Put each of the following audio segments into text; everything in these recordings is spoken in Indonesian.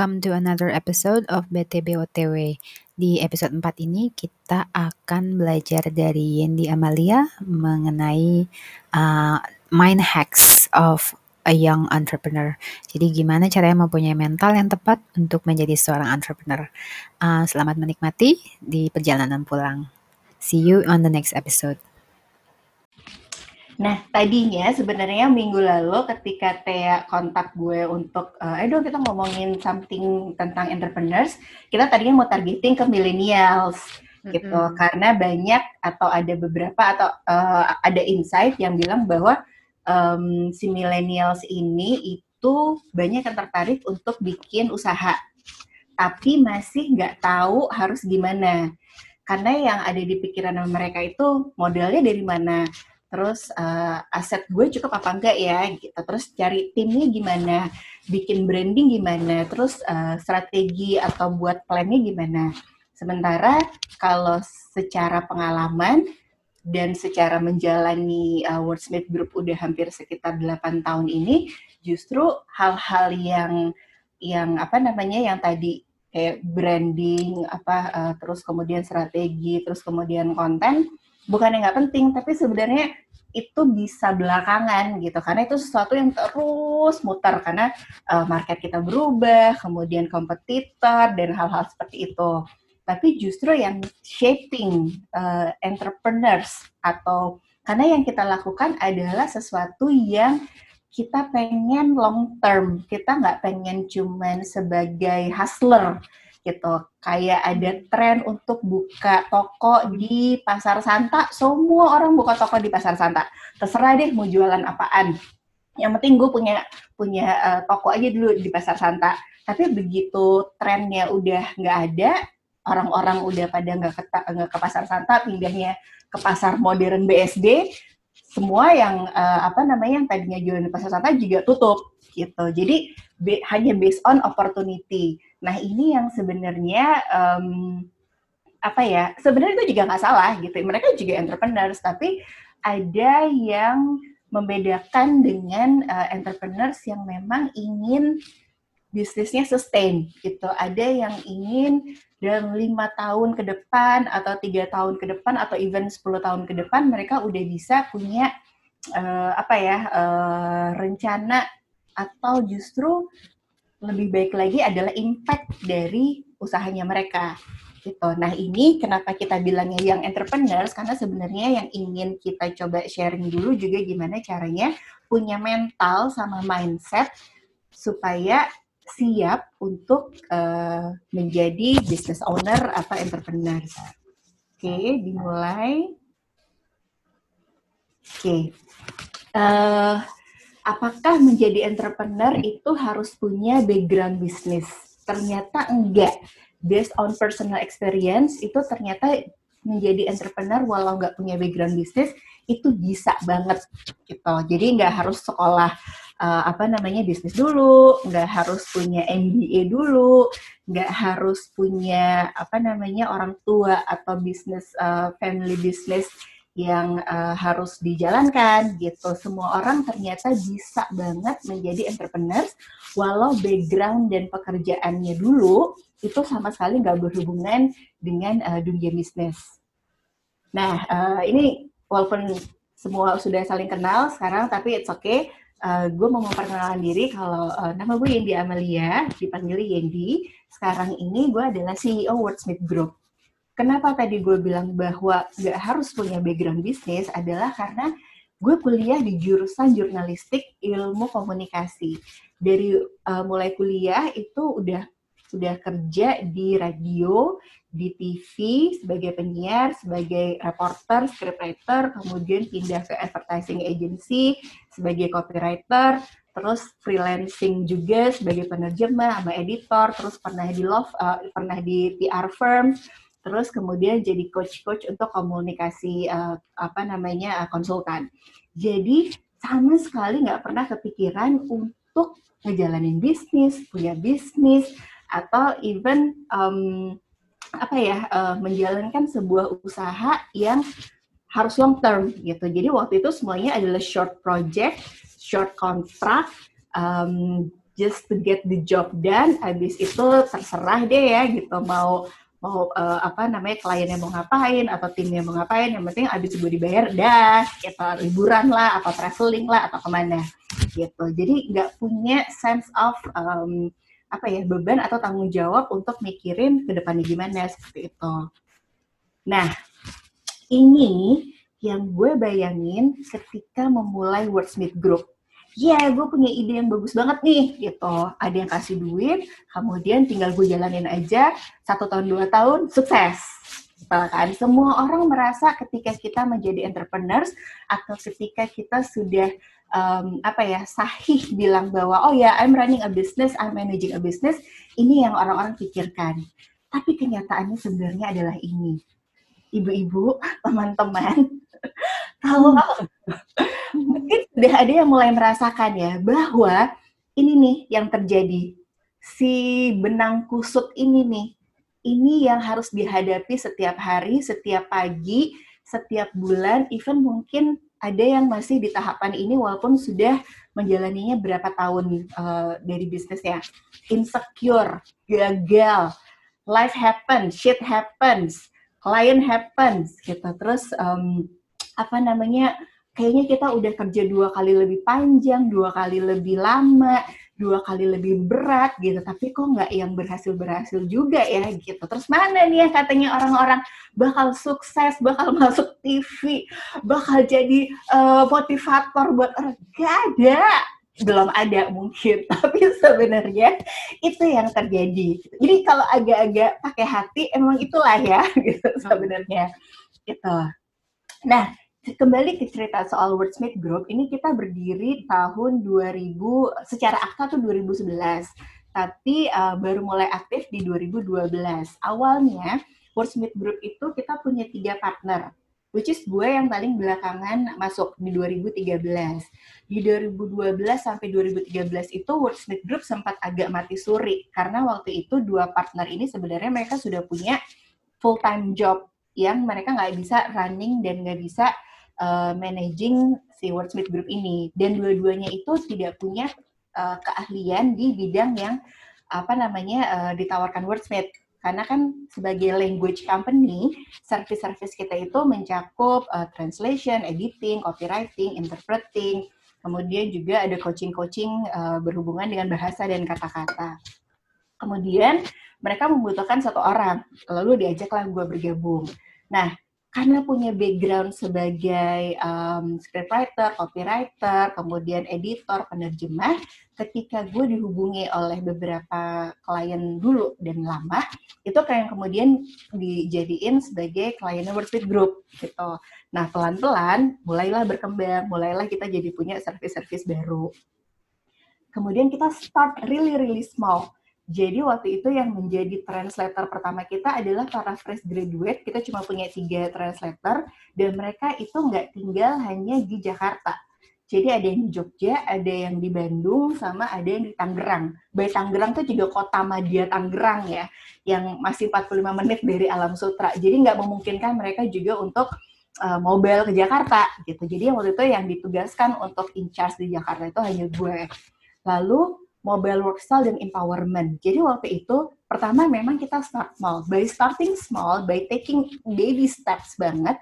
welcome to another episode of BTBOTW. Di episode 4 ini kita akan belajar dari Yendi Amalia mengenai uh, mind hacks of a young entrepreneur. Jadi gimana caranya mempunyai mental yang tepat untuk menjadi seorang entrepreneur. Uh, selamat menikmati di perjalanan pulang. See you on the next episode. Nah, tadinya sebenarnya minggu lalu ketika Tia kontak gue untuk, eh dong kita ngomongin something tentang entrepreneurs, kita tadinya mau targeting ke millennials gitu, karena banyak atau ada beberapa atau uh, ada insight yang bilang bahwa um, si millennials ini itu banyak yang tertarik untuk bikin usaha, tapi masih nggak tahu harus gimana. Karena yang ada di pikiran mereka itu modalnya dari mana, terus uh, aset gue cukup apa enggak ya gitu. Terus cari timnya gimana bikin branding gimana terus uh, strategi atau buat plannya gimana. Sementara kalau secara pengalaman dan secara menjalani uh, Wordsmith Group udah hampir sekitar 8 tahun ini justru hal-hal yang yang apa namanya yang tadi kayak branding apa uh, terus kemudian strategi terus kemudian konten bukan yang nggak penting tapi sebenarnya itu bisa belakangan gitu. Karena itu sesuatu yang terus muter karena uh, market kita berubah kemudian kompetitor dan hal-hal seperti itu. Tapi justru yang shaping uh, entrepreneurs atau karena yang kita lakukan adalah sesuatu yang kita pengen long term. Kita nggak pengen cuman sebagai hustler gitu. Kayak ada tren untuk buka toko di Pasar Santa, semua orang buka toko di Pasar Santa. Terserah deh mau jualan apaan. Yang penting gue punya punya uh, toko aja dulu di Pasar Santa. Tapi begitu trennya udah nggak ada, orang-orang udah pada nggak ke, ke Pasar Santa, pindahnya ke pasar modern BSD, semua yang uh, apa namanya yang tadinya jualan di pasar Santa juga tutup gitu. Jadi hanya based on opportunity. Nah ini yang sebenarnya um, apa ya? Sebenarnya itu juga nggak salah gitu. Mereka juga entrepreneurs, tapi ada yang membedakan dengan uh, entrepreneurs yang memang ingin bisnisnya sustain gitu. Ada yang ingin dalam lima tahun ke depan atau tiga tahun ke depan atau even 10 tahun ke depan mereka udah bisa punya uh, apa ya uh, rencana atau justru lebih baik lagi adalah impact dari usahanya mereka gitu. Nah ini kenapa kita bilangnya yang entrepreneurs karena sebenarnya yang ingin kita coba sharing dulu juga gimana caranya punya mental sama mindset supaya siap untuk uh, menjadi business owner atau entrepreneurs. Oke, okay, dimulai. Oke, okay. uh, apakah menjadi entrepreneur itu harus punya background bisnis? Ternyata enggak. Based on personal experience, itu ternyata menjadi entrepreneur walau nggak punya background bisnis itu bisa banget gitu. Jadi nggak harus sekolah uh, apa namanya bisnis dulu, nggak harus punya MBA dulu, nggak harus punya apa namanya orang tua atau bisnis uh, family business yang uh, harus dijalankan gitu. Semua orang ternyata bisa banget menjadi entrepreneur walau background dan pekerjaannya dulu itu sama sekali nggak berhubungan dengan uh, dunia bisnis. Nah, uh, ini walaupun semua sudah saling kenal sekarang, tapi it's okay. Uh, gue mau memperkenalkan diri kalau uh, nama gue Yendi Amelia, dipanggil Yendi. Sekarang ini gue adalah CEO Wordsmith Group. Kenapa tadi gue bilang bahwa gak harus punya background bisnis adalah karena gue kuliah di jurusan jurnalistik ilmu komunikasi. Dari uh, mulai kuliah itu udah sudah kerja di radio, di TV sebagai penyiar, sebagai reporter, scriptwriter, kemudian pindah ke advertising agency sebagai copywriter, terus freelancing juga sebagai penerjemah sama editor, terus pernah di love, uh, pernah di PR firm, terus kemudian jadi coach-coach untuk komunikasi uh, apa namanya uh, konsultan. Jadi sama sekali nggak pernah kepikiran untuk ngejalanin bisnis, punya bisnis, atau even um, apa ya uh, menjalankan sebuah usaha yang harus long term gitu. Jadi waktu itu semuanya adalah short project, short contract, um, just to get the job done habis itu terserah deh ya gitu mau mau uh, apa namanya kliennya mau ngapain atau timnya mau ngapain yang penting abis gue dibayar dah gitu liburan lah atau traveling lah atau ke mana gitu. Jadi nggak punya sense of um, apa ya beban atau tanggung jawab untuk mikirin ke depannya gimana seperti itu. Nah ini yang gue bayangin ketika memulai Wordsmith Group ya yeah, gue punya ide yang bagus banget nih gitu. Ada yang kasih duit kemudian tinggal gue jalanin aja satu tahun dua tahun sukses. Kan? Semua orang merasa ketika kita menjadi entrepreneurs atau ketika kita sudah um, apa ya sahih bilang bahwa oh ya I'm running a business I'm managing a business ini yang orang-orang pikirkan. Tapi kenyataannya sebenarnya adalah ini. Ibu-ibu teman-teman kalau mungkin sudah ada yang mulai merasakan ya bahwa ini nih yang terjadi si benang kusut ini nih ini yang harus dihadapi setiap hari, setiap pagi, setiap bulan, even mungkin ada yang masih di tahapan ini walaupun sudah menjalaninya berapa tahun uh, dari bisnisnya. Insecure, gagal, life happens, shit happens, client happens, gitu. Terus um, apa namanya kayaknya kita udah kerja dua kali lebih panjang, dua kali lebih lama, dua kali lebih berat gitu, tapi kok nggak yang berhasil-berhasil juga ya gitu. Terus mana nih yang katanya orang-orang bakal sukses, bakal masuk TV, bakal jadi uh, motivator buat orang, gak ada. Belum ada mungkin. Tapi sebenarnya itu yang terjadi. Jadi kalau agak-agak pakai hati emang itulah ya gitu sebenarnya. Gitu. Nah kembali ke cerita soal Wordsmith Group, ini kita berdiri tahun 2000, secara akta tuh 2011, tapi uh, baru mulai aktif di 2012. Awalnya, Wordsmith Group itu kita punya tiga partner, which is gue yang paling belakangan masuk di 2013. Di 2012 sampai 2013 itu Wordsmith Group sempat agak mati suri, karena waktu itu dua partner ini sebenarnya mereka sudah punya full-time job yang mereka nggak bisa running dan nggak bisa uh, managing si Wordsmith Group ini dan dua-duanya itu tidak punya uh, keahlian di bidang yang apa namanya uh, ditawarkan Wordsmith karena kan sebagai language company, service-service kita itu mencakup uh, translation, editing, copywriting, interpreting, kemudian juga ada coaching-coaching uh, berhubungan dengan bahasa dan kata-kata. Kemudian mereka membutuhkan satu orang, lalu diajaklah gue bergabung. Nah, karena punya background sebagai um, scriptwriter, copywriter, kemudian editor, penerjemah, ketika gue dihubungi oleh beberapa klien dulu dan lama, itu kayak kemudian dijadiin sebagai klien Wordsmith Group gitu. Nah pelan-pelan mulailah berkembang, mulailah kita jadi punya service-service baru. Kemudian kita start really really small jadi waktu itu yang menjadi translator pertama kita adalah para fresh graduate. Kita cuma punya tiga translator dan mereka itu nggak tinggal hanya di Jakarta. Jadi ada yang di Jogja, ada yang di Bandung, sama ada yang di Tangerang. By Tangerang tuh juga kota Madia Tangerang ya, yang masih 45 menit dari Alam Sutra. Jadi nggak memungkinkan mereka juga untuk uh, mobile ke Jakarta gitu. Jadi waktu itu yang ditugaskan untuk in charge di Jakarta itu hanya gue. Lalu mobile work style dan empowerment. Jadi waktu itu pertama memang kita start small. By starting small, by taking baby steps banget,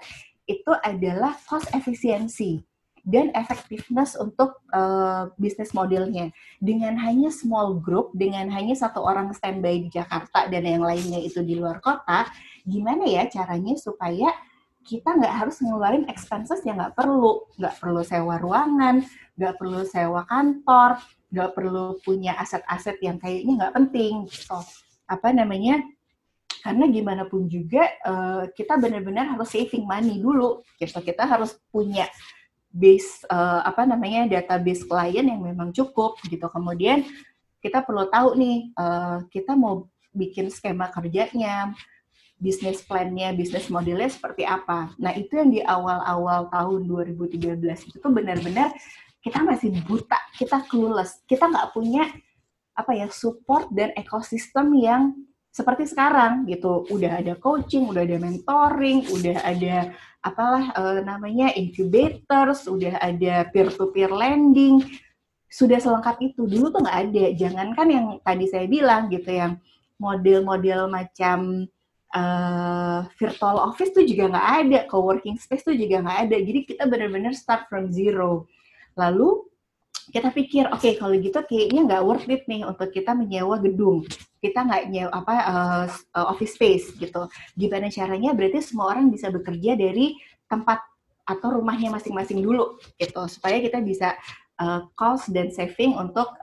itu adalah cost efisiensi dan effectiveness untuk uh, bisnis modelnya. Dengan hanya small group, dengan hanya satu orang standby di Jakarta dan yang lainnya itu di luar kota, gimana ya caranya supaya kita nggak harus ngeluarin expenses yang nggak perlu, nggak perlu sewa ruangan, nggak perlu sewa kantor, nggak perlu punya aset-aset yang kayaknya nggak penting. So apa namanya? Karena gimana pun juga uh, kita benar-benar harus saving money dulu. Gitu kita harus punya base uh, apa namanya database klien yang memang cukup gitu. Kemudian kita perlu tahu nih uh, kita mau bikin skema kerjanya bisnis plannya, bisnis modelnya seperti apa. Nah, itu yang di awal-awal tahun 2013 itu tuh benar-benar kita masih buta, kita clueless, kita nggak punya apa ya support dan ekosistem yang seperti sekarang gitu. Udah ada coaching, udah ada mentoring, udah ada apalah uh, namanya incubators, udah ada peer to peer lending. sudah selengkap itu dulu tuh nggak ada jangankan yang tadi saya bilang gitu yang model-model macam uh, virtual office tuh juga nggak ada, co-working space tuh juga nggak ada. Jadi kita benar-benar start from zero. Lalu kita pikir, oke okay, kalau gitu kayaknya nggak worth it nih untuk kita menyewa gedung. Kita nggak nyewa apa uh, office space gitu. Gimana caranya? Berarti semua orang bisa bekerja dari tempat atau rumahnya masing-masing dulu gitu supaya kita bisa uh, cost dan saving untuk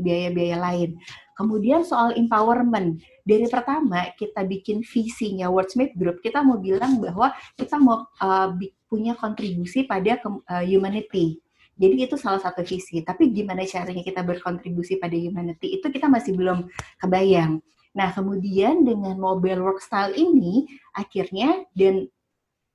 biaya-biaya um, lain. Kemudian soal empowerment, dari pertama kita bikin visinya Wordsmith Group, kita mau bilang bahwa kita mau uh, punya kontribusi pada uh, humanity. Jadi itu salah satu visi. Tapi gimana caranya kita berkontribusi pada humanity itu kita masih belum kebayang. Nah kemudian dengan mobile work style ini akhirnya dan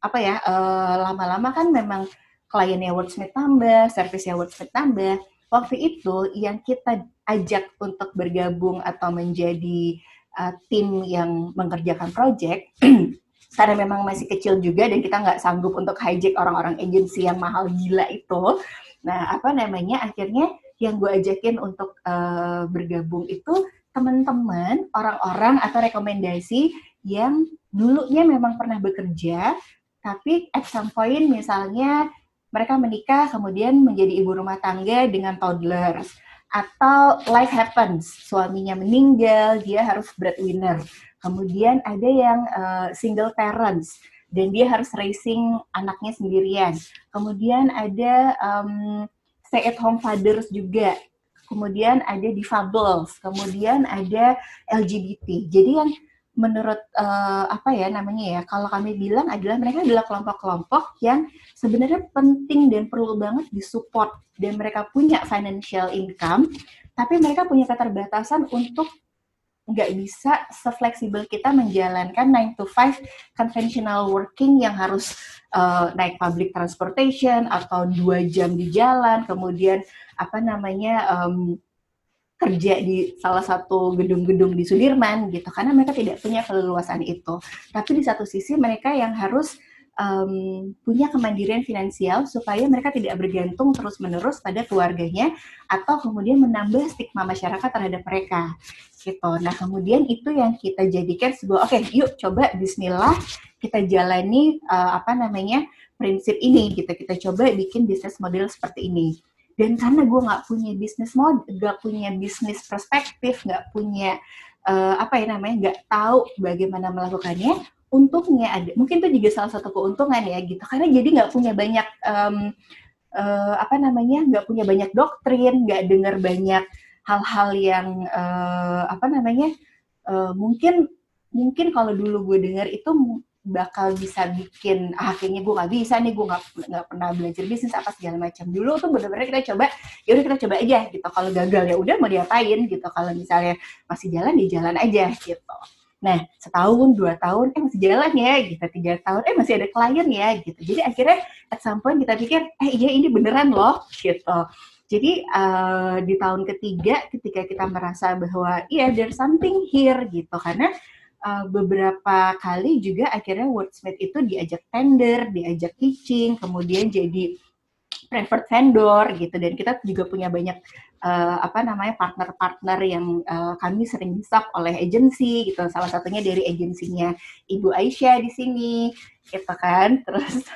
apa ya uh, lama-lama kan memang kliennya Wordsmith tambah, servisnya Wordsmith tambah waktu itu yang kita ajak untuk bergabung atau menjadi uh, tim yang mengerjakan project karena memang masih kecil juga dan kita nggak sanggup untuk hijack orang-orang agensi yang mahal gila itu. Nah, apa namanya? Akhirnya yang gue ajakin untuk uh, bergabung itu teman-teman, orang-orang atau rekomendasi yang dulunya memang pernah bekerja, tapi at some point misalnya mereka menikah kemudian menjadi ibu rumah tangga dengan toddlers atau life happens suaminya meninggal dia harus breadwinner kemudian ada yang uh, single parents dan dia harus raising anaknya sendirian. Kemudian ada um, stay at home fathers juga. Kemudian ada difabels kemudian ada LGBT jadi yang menurut uh, apa ya namanya ya kalau kami bilang adalah mereka adalah kelompok-kelompok yang sebenarnya penting dan perlu banget disupport. Dan mereka punya financial income tapi mereka punya keterbatasan untuk nggak bisa sefleksibel kita menjalankan 9 to 5 conventional working yang harus uh, naik public transportation atau dua jam di jalan kemudian apa namanya um, kerja di salah satu gedung-gedung di Sudirman gitu. Karena mereka tidak punya keleluasan itu. Tapi di satu sisi mereka yang harus um, punya kemandirian finansial supaya mereka tidak bergantung terus-menerus pada keluarganya atau kemudian menambah stigma masyarakat terhadap mereka gitu. Nah, kemudian itu yang kita jadikan sebuah oke, okay, yuk coba bismillah kita jalani uh, apa namanya prinsip ini gitu. Kita coba bikin bisnis model seperti ini dan karena gue nggak punya bisnis model nggak punya bisnis perspektif nggak punya uh, apa ya namanya nggak tahu bagaimana melakukannya untungnya ada. Mungkin itu juga salah satu keuntungan ya gitu. Karena jadi nggak punya banyak um, uh, apa namanya nggak punya banyak doktrin nggak dengar banyak hal-hal yang uh, apa namanya uh, mungkin mungkin kalau dulu gue dengar itu bakal bisa bikin ah kayaknya gue nggak bisa nih gue nggak nggak pernah belajar bisnis apa segala macam. Dulu tuh bener-bener kita coba ya udah kita coba aja gitu. Kalau gagal ya udah mau diapain gitu. Kalau misalnya masih jalan di ya jalan aja gitu nah setahun dua tahun eh masih jalan ya gitu tiga tahun eh masih ada klien ya gitu. Jadi akhirnya at some point kita pikir eh iya ini beneran loh gitu. Jadi uh, di tahun ketiga ketika kita merasa bahwa iya yeah, there's something here gitu. Karena uh, beberapa kali juga akhirnya Wordsmith itu diajak tender, diajak teaching, kemudian jadi preferred vendor gitu. Dan kita juga punya banyak uh, apa namanya partner-partner yang uh, kami sering disap oleh agensi gitu. Salah satunya dari agensinya Ibu Aisyah di sini gitu kan. Terus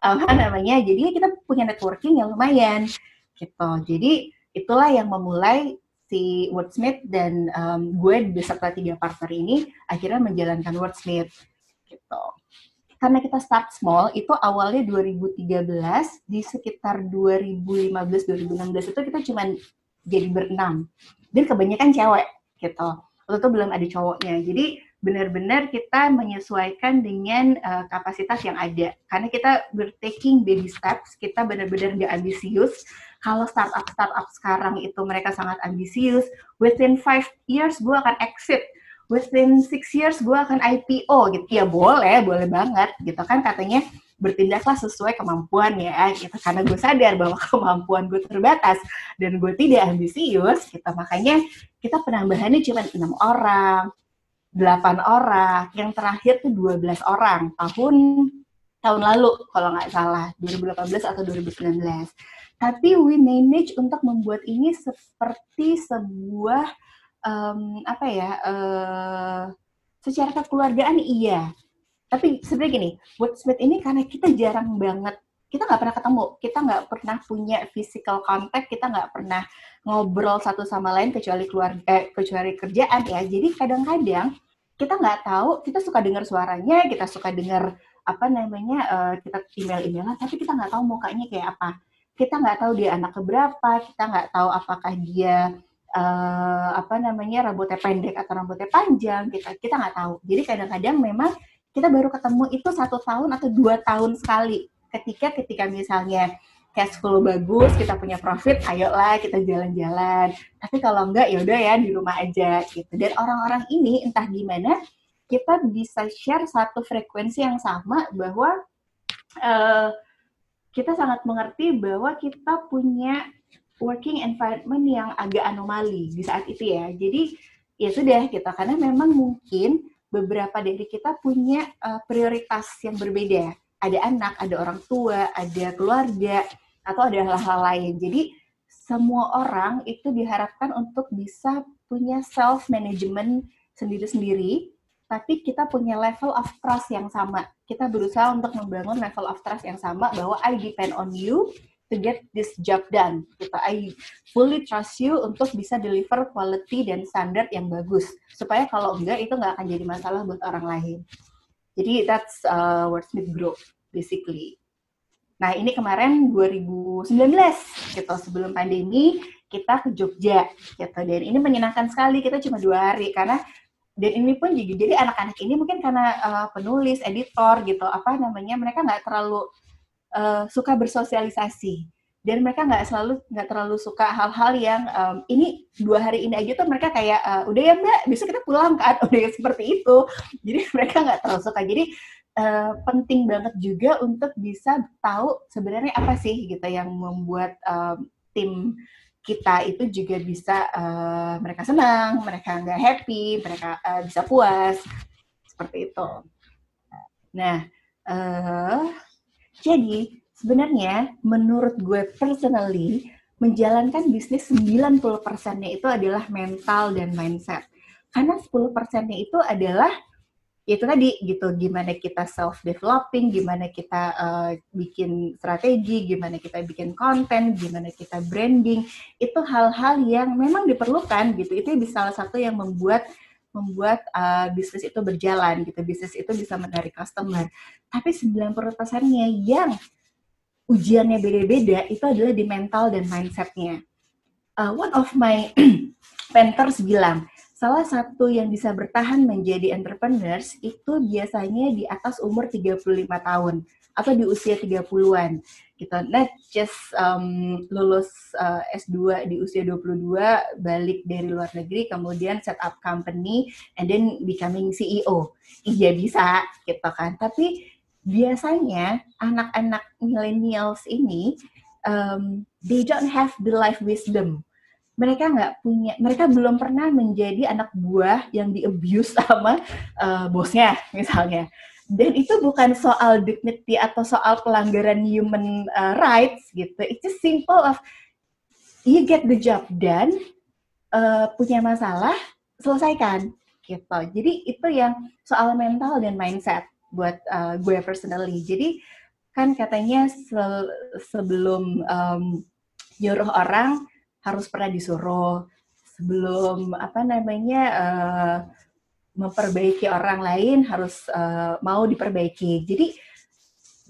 apa namanya jadi kita punya networking yang lumayan gitu. Jadi itulah yang memulai si Wordsmith dan um, gue beserta tiga partner ini akhirnya menjalankan Wordsmith gitu. Karena kita start small, itu awalnya 2013, di sekitar 2015-2016 itu kita cuma jadi berenam. Dan kebanyakan cewek gitu. Waktu itu belum ada cowoknya. Jadi benar-benar kita menyesuaikan dengan uh, kapasitas yang ada. Karena kita bertaking baby steps, kita benar-benar nggak ambisius. Kalau startup startup sekarang itu mereka sangat ambisius, within five years gue akan exit, within six years gue akan IPO gitu. Ya boleh, boleh banget gitu kan. Katanya bertindaklah sesuai kemampuan ya gitu. Karena gue sadar bahwa kemampuan gue terbatas dan gue tidak ambisius gitu. Makanya kita penambahannya cuma enam orang 8 orang, yang terakhir tuh 12 orang tahun tahun lalu kalau nggak salah. 2018 atau 2019. tapi we manage untuk membuat ini seperti sebuah um, apa ya uh, secara kekeluargaan iya. Tapi sebenarnya gini Woodsmith ini karena kita jarang banget kita nggak pernah ketemu kita nggak pernah punya physical contact kita nggak pernah ngobrol satu sama lain kecuali keluarga eh, kecuali kerjaan ya. Jadi kadang-kadang kita nggak tahu kita suka dengar suaranya kita suka dengar apa namanya uh, kita email-emailan tapi kita nggak tahu mukanya kayak apa. Kita nggak tahu dia anak keberapa kita nggak tahu apakah dia uh, apa namanya rambutnya pendek atau rambutnya panjang kita kita nggak tahu jadi kadang-kadang memang kita baru ketemu itu satu tahun atau dua tahun sekali ketika ketika misalnya cash flow bagus, kita punya profit, ayolah kita jalan-jalan. Tapi kalau enggak ya udah ya di rumah aja gitu. Dan orang-orang ini entah gimana kita bisa share satu frekuensi yang sama bahwa uh, kita sangat mengerti bahwa kita punya working environment yang agak anomali di saat itu ya. Jadi ya sudah kita gitu. karena memang mungkin beberapa dari kita punya uh, prioritas yang berbeda. Ada anak, ada orang tua, ada keluarga, atau ada hal-hal lain. Jadi semua orang itu diharapkan untuk bisa punya self management sendiri-sendiri, tapi kita punya level of trust yang sama. Kita berusaha untuk membangun level of trust yang sama bahwa I depend on you to get this job done. Kita I fully trust you untuk bisa deliver quality dan standar yang bagus. Supaya kalau enggak itu nggak akan jadi masalah buat orang lain. Jadi that's uh, wordsmith grow basically. Nah, ini kemarin 2019 gitu sebelum pandemi kita ke Jogja gitu dan ini menyenangkan sekali kita cuma dua hari karena dan ini pun juga jadi anak-anak ini mungkin karena uh, penulis editor gitu apa namanya mereka nggak terlalu uh, suka bersosialisasi. Dan mereka nggak selalu nggak terlalu suka hal-hal yang um, ini dua hari ini aja tuh mereka kayak uh, udah ya mbak besok kita pulang kan? Udah ya seperti itu. Jadi mereka nggak terlalu suka. Jadi uh, penting banget juga untuk bisa tahu sebenarnya apa sih gitu yang membuat um, tim kita itu juga bisa uh, mereka senang, mereka nggak happy, mereka uh, bisa puas. Seperti itu. Nah, uh, jadi sebenarnya menurut gue personally menjalankan bisnis 90%-nya itu adalah mental dan mindset. Karena 10%-nya itu adalah itu tadi gitu. Gimana kita self developing gimana kita uh, bikin strategi gimana kita bikin konten gimana kita branding. Itu hal-hal yang memang diperlukan gitu. Itu bisa salah satu yang membuat membuat uh, bisnis itu berjalan gitu. Bisnis itu bisa menarik customer. Tapi 90 persennya yang ujiannya beda-beda itu adalah di mental dan mindsetnya. Uh, one of my mentors bilang salah satu yang bisa bertahan menjadi entrepreneurs itu biasanya di atas umur 35 tahun atau di usia 30-an gitu. Not just um, lulus uh, S2 di usia 22, balik dari luar negeri, kemudian set up company, and then becoming CEO. Iya bisa gitu kan. Tapi biasanya anak-anak millennials ini, um, they don't have the life wisdom mereka nggak punya, mereka belum pernah menjadi anak buah yang di abuse sama uh, bosnya misalnya. Dan itu bukan soal dignity atau soal pelanggaran human uh, rights gitu. It's just simple of you get the job done, uh, punya masalah, selesaikan gitu. Jadi itu yang soal mental dan mindset buat uh, gue personally. Jadi kan katanya se sebelum um, nyuruh orang harus pernah disuruh sebelum apa namanya uh, memperbaiki orang lain harus uh, mau diperbaiki. Jadi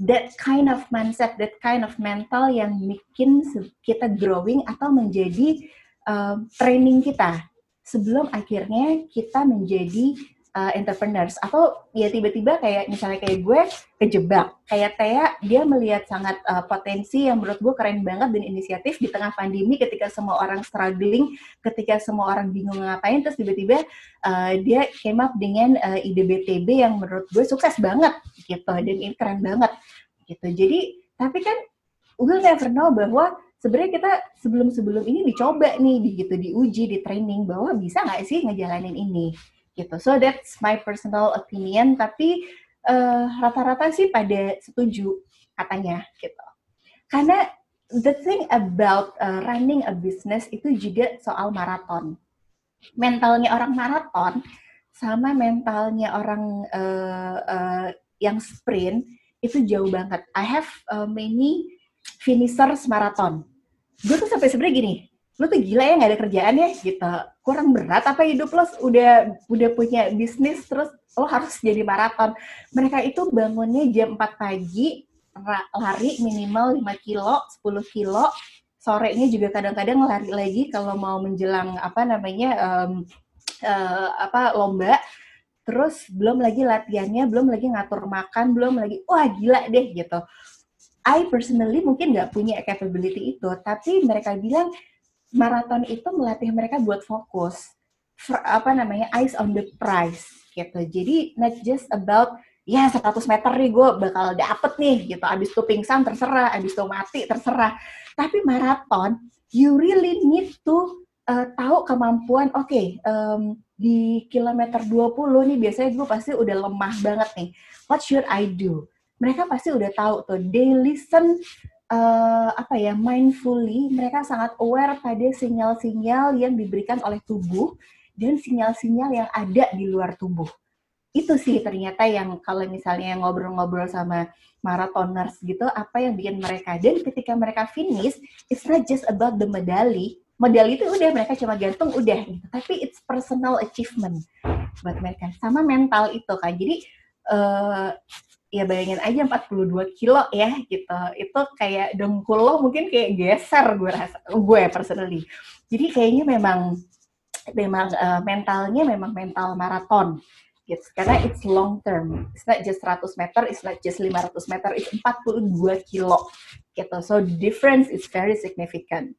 that kind of mindset, that kind of mental yang bikin kita growing atau menjadi uh, training kita sebelum akhirnya kita menjadi uh, entrepreneurs. Atau ya tiba-tiba kayak misalnya kayak gue kejebak. Kayak Tia dia melihat sangat uh, potensi yang menurut gue keren banget dan inisiatif di tengah pandemi ketika semua orang struggling ketika semua orang bingung ngapain terus tiba-tiba uh, dia came up dengan uh, ide BTB yang menurut gue sukses banget gitu. Dan ini keren banget gitu. Jadi tapi kan we'll never know bahwa sebenarnya kita sebelum-sebelum ini dicoba nih di gitu diuji di training bahwa bisa nggak sih ngejalanin ini gitu. So that's my personal opinion. Tapi eh, rata-rata sih pada setuju katanya gitu. Karena the thing about uh, running a business itu juga soal maraton. Mentalnya orang maraton sama mentalnya orang uh, uh, yang sprint itu jauh banget. I have uh, many finishers maraton. Gue tuh sampai sebenarnya gini, lu tuh gila ya nggak ada kerjaan ya? Gitu. Kurang berat apa hidup lo udah udah punya bisnis terus lo harus jadi maraton. Mereka itu bangunnya jam 4 pagi, lari minimal 5 kilo, 10 kilo, sorenya juga kadang-kadang lari lagi kalau mau menjelang apa namanya um, uh, apa lomba. Terus belum lagi latihannya belum lagi ngatur makan belum lagi wah gila deh gitu. I personally mungkin nggak punya capability itu tapi mereka bilang maraton itu melatih mereka buat fokus for, apa namanya eyes on the prize gitu jadi not just about ya 100 meter nih gue bakal dapet nih gitu abis itu pingsan terserah abis itu mati terserah tapi maraton you really need to uh, tahu kemampuan, oke, okay, um, di kilometer 20 nih biasanya gue pasti udah lemah banget nih. What should I do? Mereka pasti udah tahu tuh. They listen uh, apa ya mindfully. Mereka sangat aware pada sinyal-sinyal yang diberikan oleh tubuh dan sinyal-sinyal yang ada di luar tubuh. Itu sih ternyata yang kalau misalnya ngobrol-ngobrol sama marathoners gitu, apa yang bikin mereka. Dan ketika mereka finish, it's not just about the medali, medali itu udah mereka cuma gantung udah gitu tapi it's personal achievement buat mereka sama mental itu kan jadi uh, ya bayangin aja 42 kilo ya gitu. Itu kayak dengkul lo mungkin kayak geser gue rasa gue personally. Jadi kayaknya memang memang uh, mentalnya memang mental maraton gitu. Karena it's long term. It's not just 100 meter it's not just 500 meter it's 42 kilo gitu. So the difference is very significant.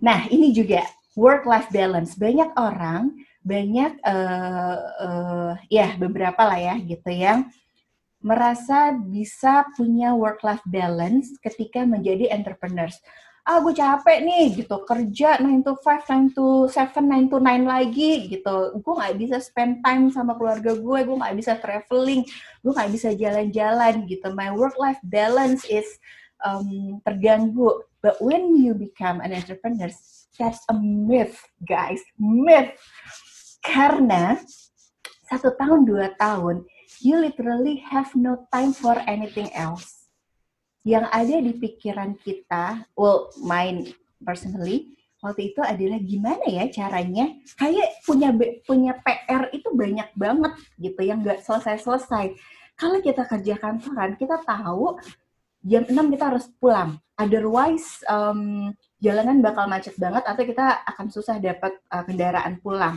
Nah, ini juga work-life balance. Banyak orang, banyak uh, uh, ya beberapa lah ya gitu yang merasa bisa punya work-life balance ketika menjadi entrepreneurs. Ah, gue capek nih gitu, kerja 9 to 5, 9 to 7, 9 to 9 lagi gitu. Gue gak bisa spend time sama keluarga gue, gue gak bisa traveling, gue gak bisa jalan-jalan gitu. My work-life balance is um, terganggu But when you become an entrepreneur, that's a myth, guys. Myth. Karena satu tahun, dua tahun, you literally have no time for anything else. Yang ada di pikiran kita, well, mine personally, waktu itu adalah gimana ya caranya kayak punya punya PR itu banyak banget gitu yang nggak selesai-selesai. Kalau kita kerja kantoran, kita tahu jam 6 kita harus pulang. Otherwise um, jalanan bakal macet banget atau kita akan susah dapat uh, kendaraan pulang.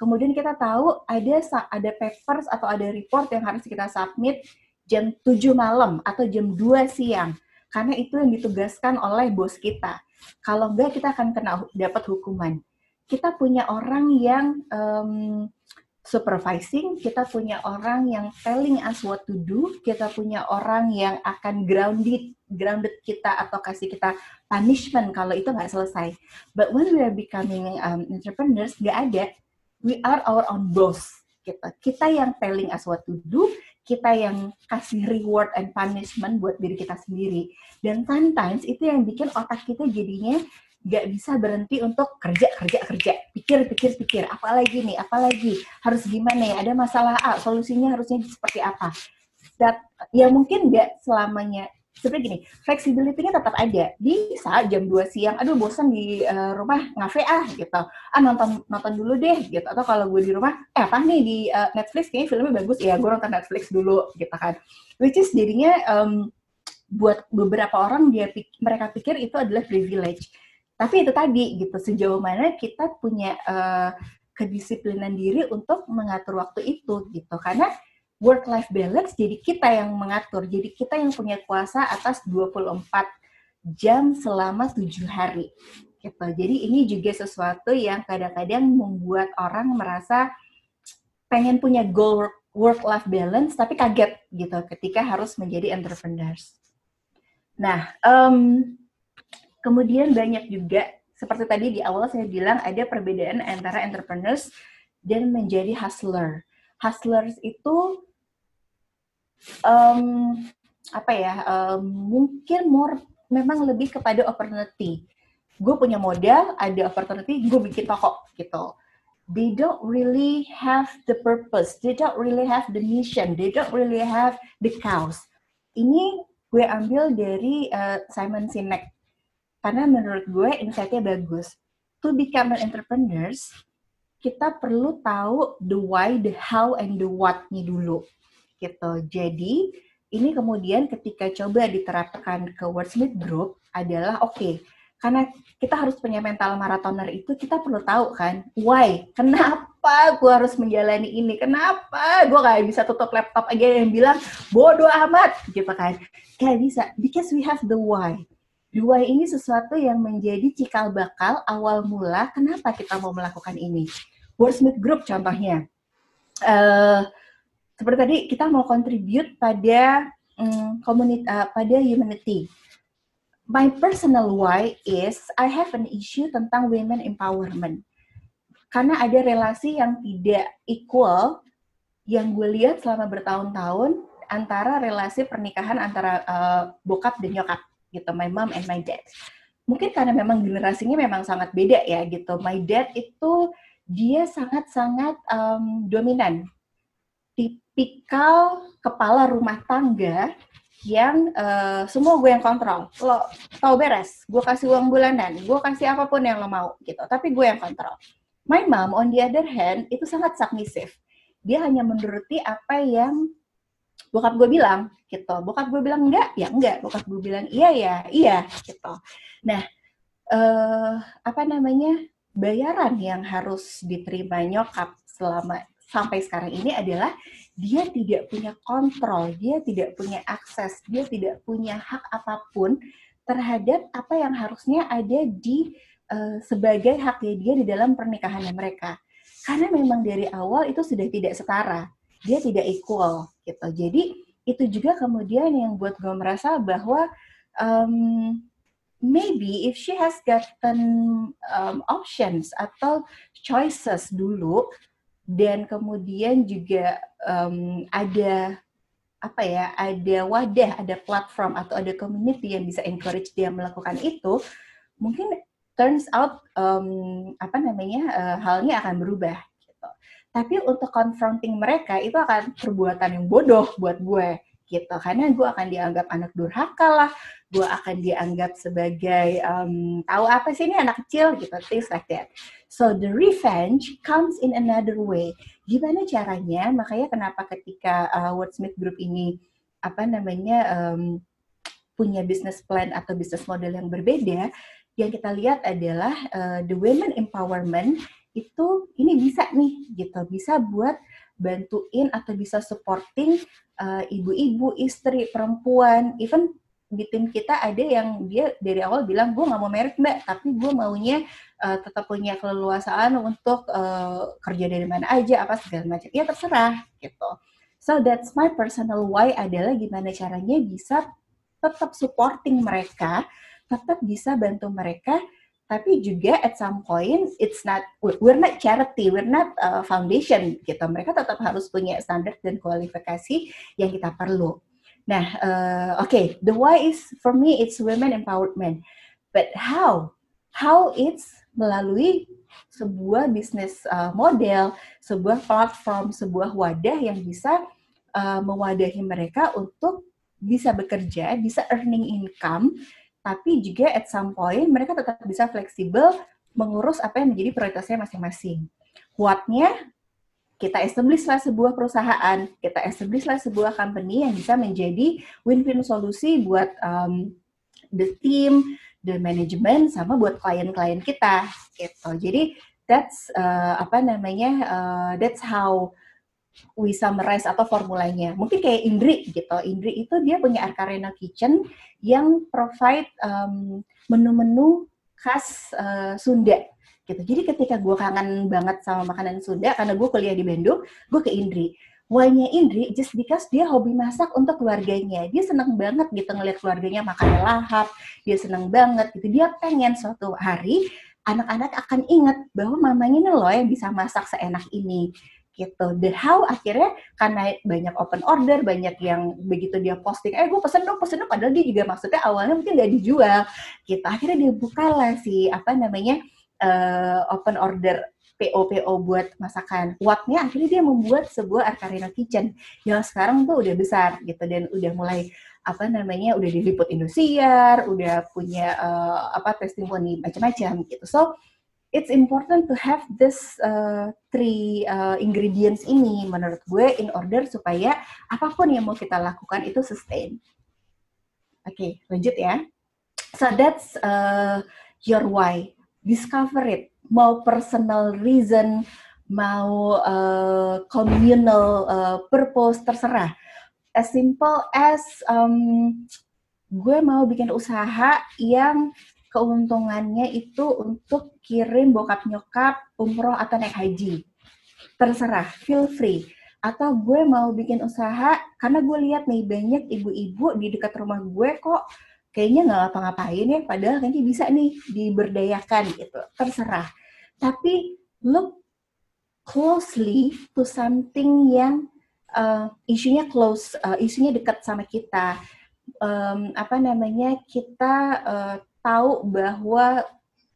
Kemudian kita tahu ada ada papers atau ada report yang harus kita submit jam 7 malam atau jam 2 siang. Karena itu yang ditugaskan oleh bos kita. Kalau enggak kita akan kena dapat hukuman. Kita punya orang yang um, supervising, kita punya orang yang telling us what to do, kita punya orang yang akan grounded grounded kita atau kasih kita punishment kalau itu nggak selesai. But when we are becoming um, entrepreneurs, nggak ada. We are our own boss. Kita, kita yang telling us what to do, kita yang kasih reward and punishment buat diri kita sendiri. Dan sometimes itu yang bikin otak kita jadinya nggak bisa berhenti untuk kerja kerja kerja. Pikir pikir pikir. Apalagi nih apalagi? Harus gimana ya? Ada masalah A solusinya harusnya seperti apa? That ya mungkin nggak selamanya sebenarnya gini flexibility-nya tetap ada. Di saat jam 2 siang aduh bosan di uh, rumah ngafe ah gitu. Ah nonton nonton dulu deh gitu. Atau kalau gue di rumah eh apa nih di uh, Netflix? Kayaknya filmnya bagus. Ya gue nonton Netflix dulu gitu kan. Which is jadinya um, buat beberapa orang dia mereka pikir itu adalah privilege. Tapi itu tadi gitu. Sejauh mana kita punya uh, kedisiplinan diri untuk mengatur waktu itu gitu. Karena work life balance jadi kita yang mengatur. Jadi kita yang punya kuasa atas 24 jam selama tujuh hari. Gitu. Jadi ini juga sesuatu yang kadang-kadang membuat orang merasa pengen punya goal work life balance tapi kaget gitu ketika harus menjadi entrepreneurs. Nah um, Kemudian banyak juga, seperti tadi di awal saya bilang ada perbedaan antara entrepreneurs dan menjadi hustler. Hustlers itu um, apa ya, um, mungkin more memang lebih kepada opportunity. Gue punya modal, ada opportunity, gue bikin toko gitu. They don't really have the purpose, they don't really have the mission, they don't really have the cause. Ini gue ambil dari uh, Simon Sinek karena menurut gue insight-nya bagus. To become an entrepreneurs, kita perlu tahu the why, the how, and the what-nya dulu. Gitu. Jadi, ini kemudian ketika coba diterapkan ke Wordsmith Group adalah oke, okay, karena kita harus punya mental maratoner itu kita perlu tahu kan why? Kenapa gue harus menjalani ini? Kenapa gue gak bisa tutup laptop aja yang bilang bodoh amat gitu kan. Kayak bisa because we have the why. The why ini sesuatu yang menjadi cikal bakal awal mula kenapa kita mau melakukan ini. Wordsmith Group contohnya. Uh, seperti tadi kita mau contribute pada um, komunitas uh, pada humanity my personal why is I have an issue tentang women empowerment. Karena ada relasi yang tidak equal yang gue lihat selama bertahun-tahun antara relasi pernikahan antara uh, bokap dan nyokap gitu, my mom and my dad. Mungkin karena memang generasinya memang sangat beda ya gitu. My dad itu dia sangat-sangat um, dominan, tipikal kepala rumah tangga yang uh, semua gue yang kontrol. Lo tau beres, gue kasih uang bulanan, gue kasih apa pun yang lo mau gitu. Tapi gue yang kontrol. My mom on the other hand itu sangat submissive. Dia hanya menuruti apa yang bokap gue bilang gitu. Bokap gue bilang enggak, ya enggak. Bokap gue bilang iya ya, iya gitu. Nah, uh, apa namanya? Bayaran yang harus diterima nyokap selama sampai sekarang ini adalah dia tidak punya kontrol, dia tidak punya akses, dia tidak punya hak apa pun terhadap apa yang harusnya ada di uh, sebagai hak dia di dalam pernikahannya mereka. Karena memang dari awal itu sudah tidak setara, dia tidak equal gitu. Jadi itu juga kemudian yang buat gue merasa bahwa um, maybe if she has gotten um, options atau choices dulu dan kemudian juga um, ada apa ya ada wadah ada platform atau ada community yang bisa encourage dia melakukan itu mungkin turns out um, apa namanya uh, halnya akan berubah gitu. tapi untuk confronting mereka itu akan perbuatan yang bodoh buat gue gitu karena gue akan dianggap anak durhaka lah gue akan dianggap sebagai um, tahu apa sih ini anak kecil gitu things like that so the revenge comes in another way. Gimana caranya? Makanya kenapa ketika uh, Wordsmith Group ini apa namanya um, punya business plan atau business model yang berbeda yang kita lihat adalah uh, the women empowerment itu ini bisa nih gitu. Bisa buat bantuin atau bisa supporting uh, ibu-ibu, istri, perempuan, even di tim kita ada yang dia dari awal bilang gue nggak mau merit mbak tapi gue maunya uh, tetap punya keleluasaan untuk uh, kerja dari mana aja apa segala macam. Ya terserah gitu. So that's my personal why adalah gimana caranya bisa tetap supporting mereka tetap bisa bantu mereka tapi juga at some point it's not we're not charity we're not uh, foundation gitu. Mereka tetap harus punya standar dan kualifikasi yang kita perlu nah uh, okay, the why is for me it's women empowerment but how how it's melalui sebuah bisnis uh, model sebuah platform sebuah wadah yang bisa uh, mewadahi mereka untuk bisa bekerja bisa earning income tapi juga at some point mereka tetap bisa fleksibel mengurus apa yang menjadi prioritasnya masing-masing. Kuatnya kita establish lah sebuah perusahaan, kita establish lah sebuah company yang bisa menjadi win-win solusi buat um, the team, the management, sama buat klien-klien kita. Gitu. Jadi that's uh, apa namanya, uh, that's how we summarize atau formulanya. Mungkin kayak Indri gitu. Indri itu dia punya Arkarena Kitchen yang provide menu menu-menu khas uh, Sunda gitu. Jadi ketika gue kangen banget sama makanan Sunda karena gue kuliah di Bandung, gue ke Indri. Why-nya Indri just because dia hobi masak untuk keluarganya. Dia seneng banget gitu ngeliat keluarganya makan lahap. Dia seneng banget gitu. Dia pengen suatu hari anak-anak akan ingat bahwa mamanya ini loh yang bisa masak seenak ini gitu. The how akhirnya karena banyak open order, banyak yang begitu dia posting, eh gue pesen dong, pesen dong, padahal dia juga maksudnya awalnya mungkin nggak dijual, gitu. Akhirnya dia buka lah si apa namanya uh, open order PO-PO buat masakan. Wattnya akhirnya dia membuat sebuah Arkarina Kitchen yang sekarang tuh udah besar gitu dan udah mulai apa namanya udah diliput Indosiar, udah punya uh, apa testimoni macam-macam gitu. So it's important to have this uh, three uh, ingredients ini menurut gue in order supaya apa pun yang mau kita lakukan itu sustain. Oke, okay, lanjut ya. So that's uh, your why. Discover it mau personal reason, mau uh, communal uh, purpose, terserah. As simple as um, gue mau bikin usaha yang keuntungannya itu untuk kirim bokap nyokap umroh atau naik haji. Terserah, feel free. Atau gue mau bikin usaha karena gue lihat nih banyak ibu-ibu di dekat rumah gue kok kayaknya nggak ngapa-ngapain ya, padahal kayaknya bisa nih diberdayakan gitu. Terserah tapi look closely to something yang uh, isunya close, uh, isunya dekat sama kita. Um, apa namanya kita uh, tahu bahwa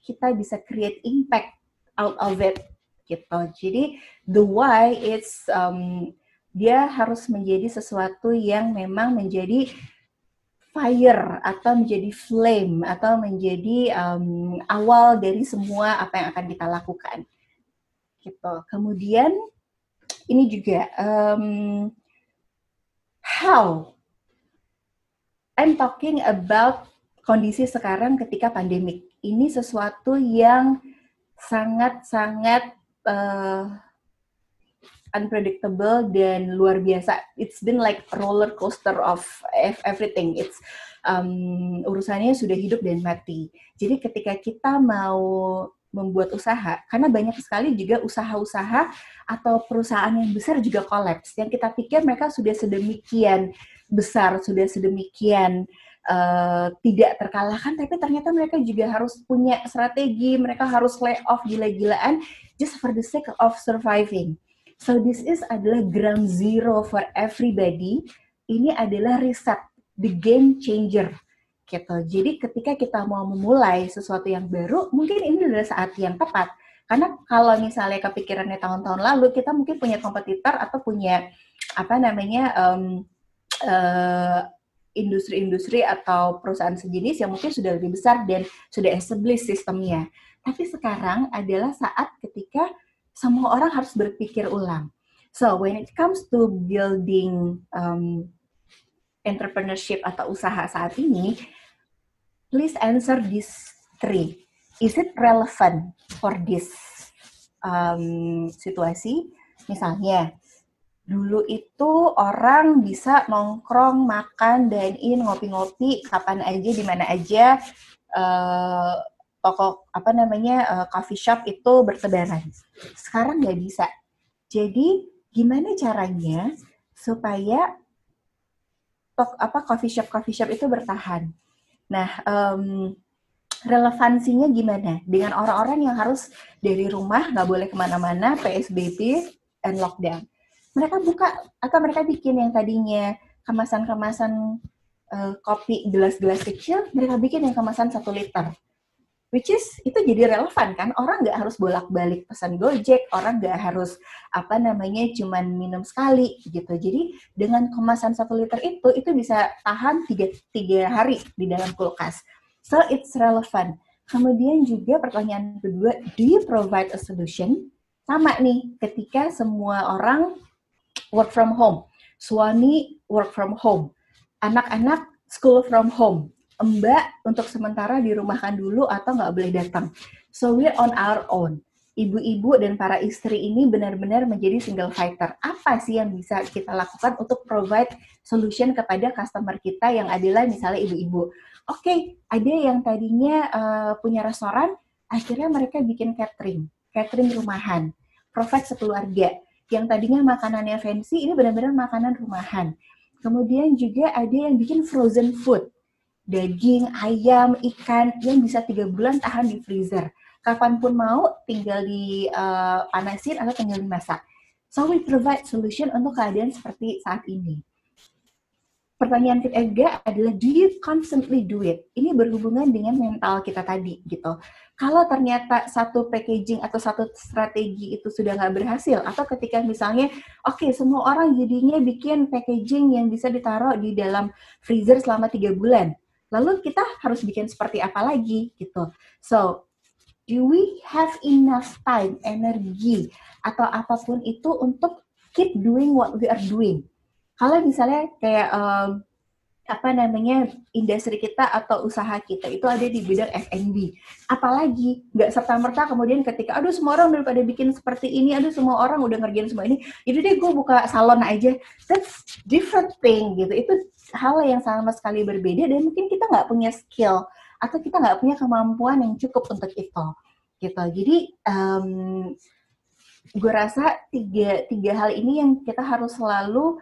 kita bisa create impact out of it gitu. Jadi the why it's um, dia harus menjadi sesuatu yang memang menjadi fire atau menjadi flame atau menjadi um, awal dari semua apa yang akan kita lakukan. Gitu. Kemudian ini juga um, how I'm talking about kondisi sekarang ketika pandemik. Ini sesuatu yang sangat-sangat uh, unpredictable dan luar biasa. It's been like roller coaster of everything. It's um, urusannya sudah hidup dan mati. Jadi ketika kita mau membuat usaha, karena banyak sekali juga usaha-usaha atau perusahaan yang besar juga kolaps. Yang kita pikir mereka sudah sedemikian besar, sudah sedemikian uh, tidak terkalahkan, tapi ternyata mereka juga harus punya strategi, mereka harus lay off gila-gilaan just for the sake of surviving. So this is adalah ground zero for everybody. Ini adalah riset, the game changer. Gitu. Jadi ketika kita mau memulai sesuatu yang baru, mungkin ini adalah saat yang tepat. Karena kalau misalnya kepikirannya tahun-tahun lalu, kita mungkin punya kompetitor atau punya apa namanya um, uh, industri-industri atau perusahaan sejenis yang mungkin sudah lebih besar dan sudah established sistemnya. Tapi sekarang adalah saat ketika semua orang harus berpikir ulang. So when it comes to building um, entrepreneurship atau usaha saat ini, please answer these three. Is it relevant for this um, situasi? Misalnya, dulu itu orang bisa nongkrong, makan, dine in, ngopi-ngopi, kapan aja, di mana aja, uh, toko apa namanya uh, coffee shop itu bertebaran. Sekarang nggak bisa. Jadi gimana caranya supaya tok apa coffee shop coffee shop itu bertahan? Nah, um, relevansinya gimana dengan orang-orang yang harus dari rumah nggak boleh ke mana-mana PSBB and lockdown? Mereka buka atau mereka bikin yang tadinya kemasan-kemasan uh, kopi gelas-gelas kecil, mereka bikin yang kemasan satu liter which is itu jadi relevan kan? Orang nggak harus bolak-balik pesan gojek orang nggak harus apa namanya cuman minum sekali gitu. Jadi dengan kemasan satu liter itu itu bisa tahan tiga, tiga hari di dalam kulkas. So it's relevant kemudian juga pertanyaan kedua do you provide a solution? Sama nih ketika semua orang work from home. Suami work from home. Anak-anak school from home Mbak untuk sementara dirumahkan dulu atau nggak boleh datang. So we're on our own. Ibu-ibu dan para istri ini benar-benar menjadi single fighter. Apa sih yang bisa kita lakukan untuk provide solution kepada customer kita yang adalah misalnya ibu-ibu? Oke, okay, ada yang tadinya uh, punya restoran, akhirnya mereka bikin catering, catering rumahan, provide sekeluarga. Yang tadinya makanannya fancy, ini benar-benar makanan rumahan. Kemudian juga ada yang bikin frozen food daging, ayam, ikan yang bisa tiga bulan tahan di freezer. Kapan pun mau, tinggal dipanasin uh, atau tinggal dimasak. So we provide solution untuk keadaan seperti saat ini. Pertanyaan ketiga adalah do you constantly do it? Ini berhubungan dengan mental kita tadi gitu. Kalau ternyata satu packaging atau satu strategi itu sudah nggak berhasil, atau ketika misalnya, oke okay, semua orang jadinya bikin packaging yang bisa ditaruh di dalam freezer selama tiga bulan, lalu kita harus bikin seperti apa lagi gitu. So do we have enough time, energi, atau apa pun itu untuk keep doing what we are doing? Kalau misalnya kayak um, apa namanya industri kita atau usaha kita itu ada di bidang F&B. Apalagi nggak serta merta kemudian ketika aduh semua orang udah pada bikin seperti ini, aduh semua orang udah ngerjain semua ini, jadi deh gue buka salon aja. That's different thing gitu. Itu hal yang sama sekali berbeda dan mungkin kita nggak punya skill atau kita nggak punya kemampuan yang cukup untuk itu gitu jadi um, gue rasa tiga tiga hal ini yang kita harus selalu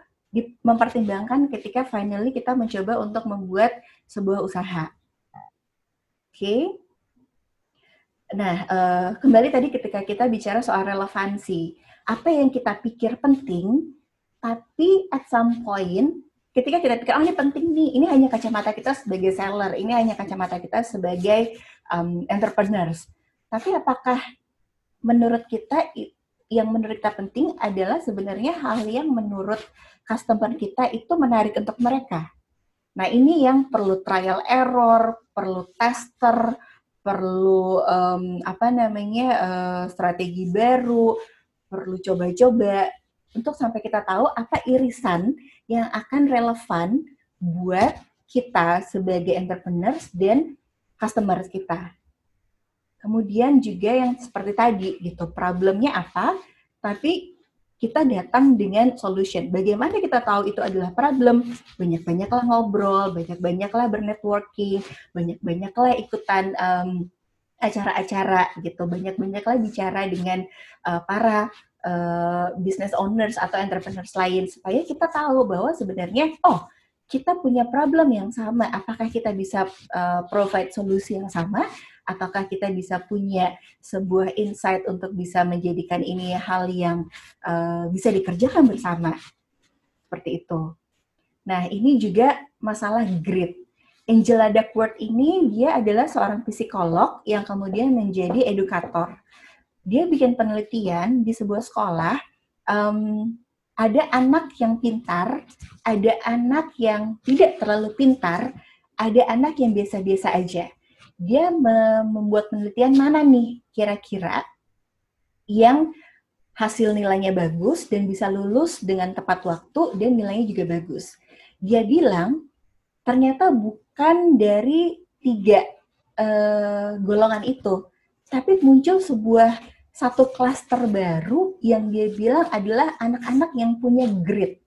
mempertimbangkan ketika finally kita mencoba untuk membuat sebuah usaha oke okay? nah uh, kembali tadi ketika kita bicara soal relevansi apa yang kita pikir penting tapi at some point ketika kita pikir, oh ini penting nih, ini hanya kacamata kita sebagai seller, ini hanya kacamata kita sebagai um, entrepreneurs. Tapi apakah menurut kita yang menurut kita penting adalah sebenarnya hal yang menurut customer kita itu menarik untuk mereka. Nah ini yang perlu trial error, perlu tester, perlu um, apa namanya uh, strategi baru, perlu coba-coba untuk sampai kita tahu apa irisan yang akan relevan buat kita sebagai entrepreneurs dan customers kita. Kemudian juga yang seperti tadi gitu, problemnya apa, tapi kita datang dengan solution. Bagaimana kita tahu itu adalah problem? Banyak-banyaklah ngobrol, banyak-banyaklah bernetworking, banyak-banyaklah ikutan um, acara-acara gitu, banyak-banyaklah bicara dengan uh, para uh, business owners atau entrepreneurs lain supaya kita tahu bahwa sebenarnya oh kita punya problem yang sama apakah kita bisa uh, provide solusi yang sama ataukah kita bisa punya sebuah insight untuk bisa menjadikan ini hal yang uh, bisa dikerjakan bersama? Seperti itu. Nah ini juga masalah grit. Angela Duckworth ini dia adalah seorang psikolog yang kemudian menjadi edukator. Dia bikin penelitian di sebuah sekolah um, ada anak yang pintar, ada anak yang tidak terlalu pintar, ada anak yang biasa-biasa aja. Dia membuat penelitian mana nih kira-kira yang hasil nilainya bagus dan bisa lulus dengan tepat waktu dan nilainya juga bagus. Dia bilang ternyata bukan dari tiga uh, golongan itu, tapi muncul sebuah satu klaster baru yang dia bilang adalah anak-anak yang punya grit.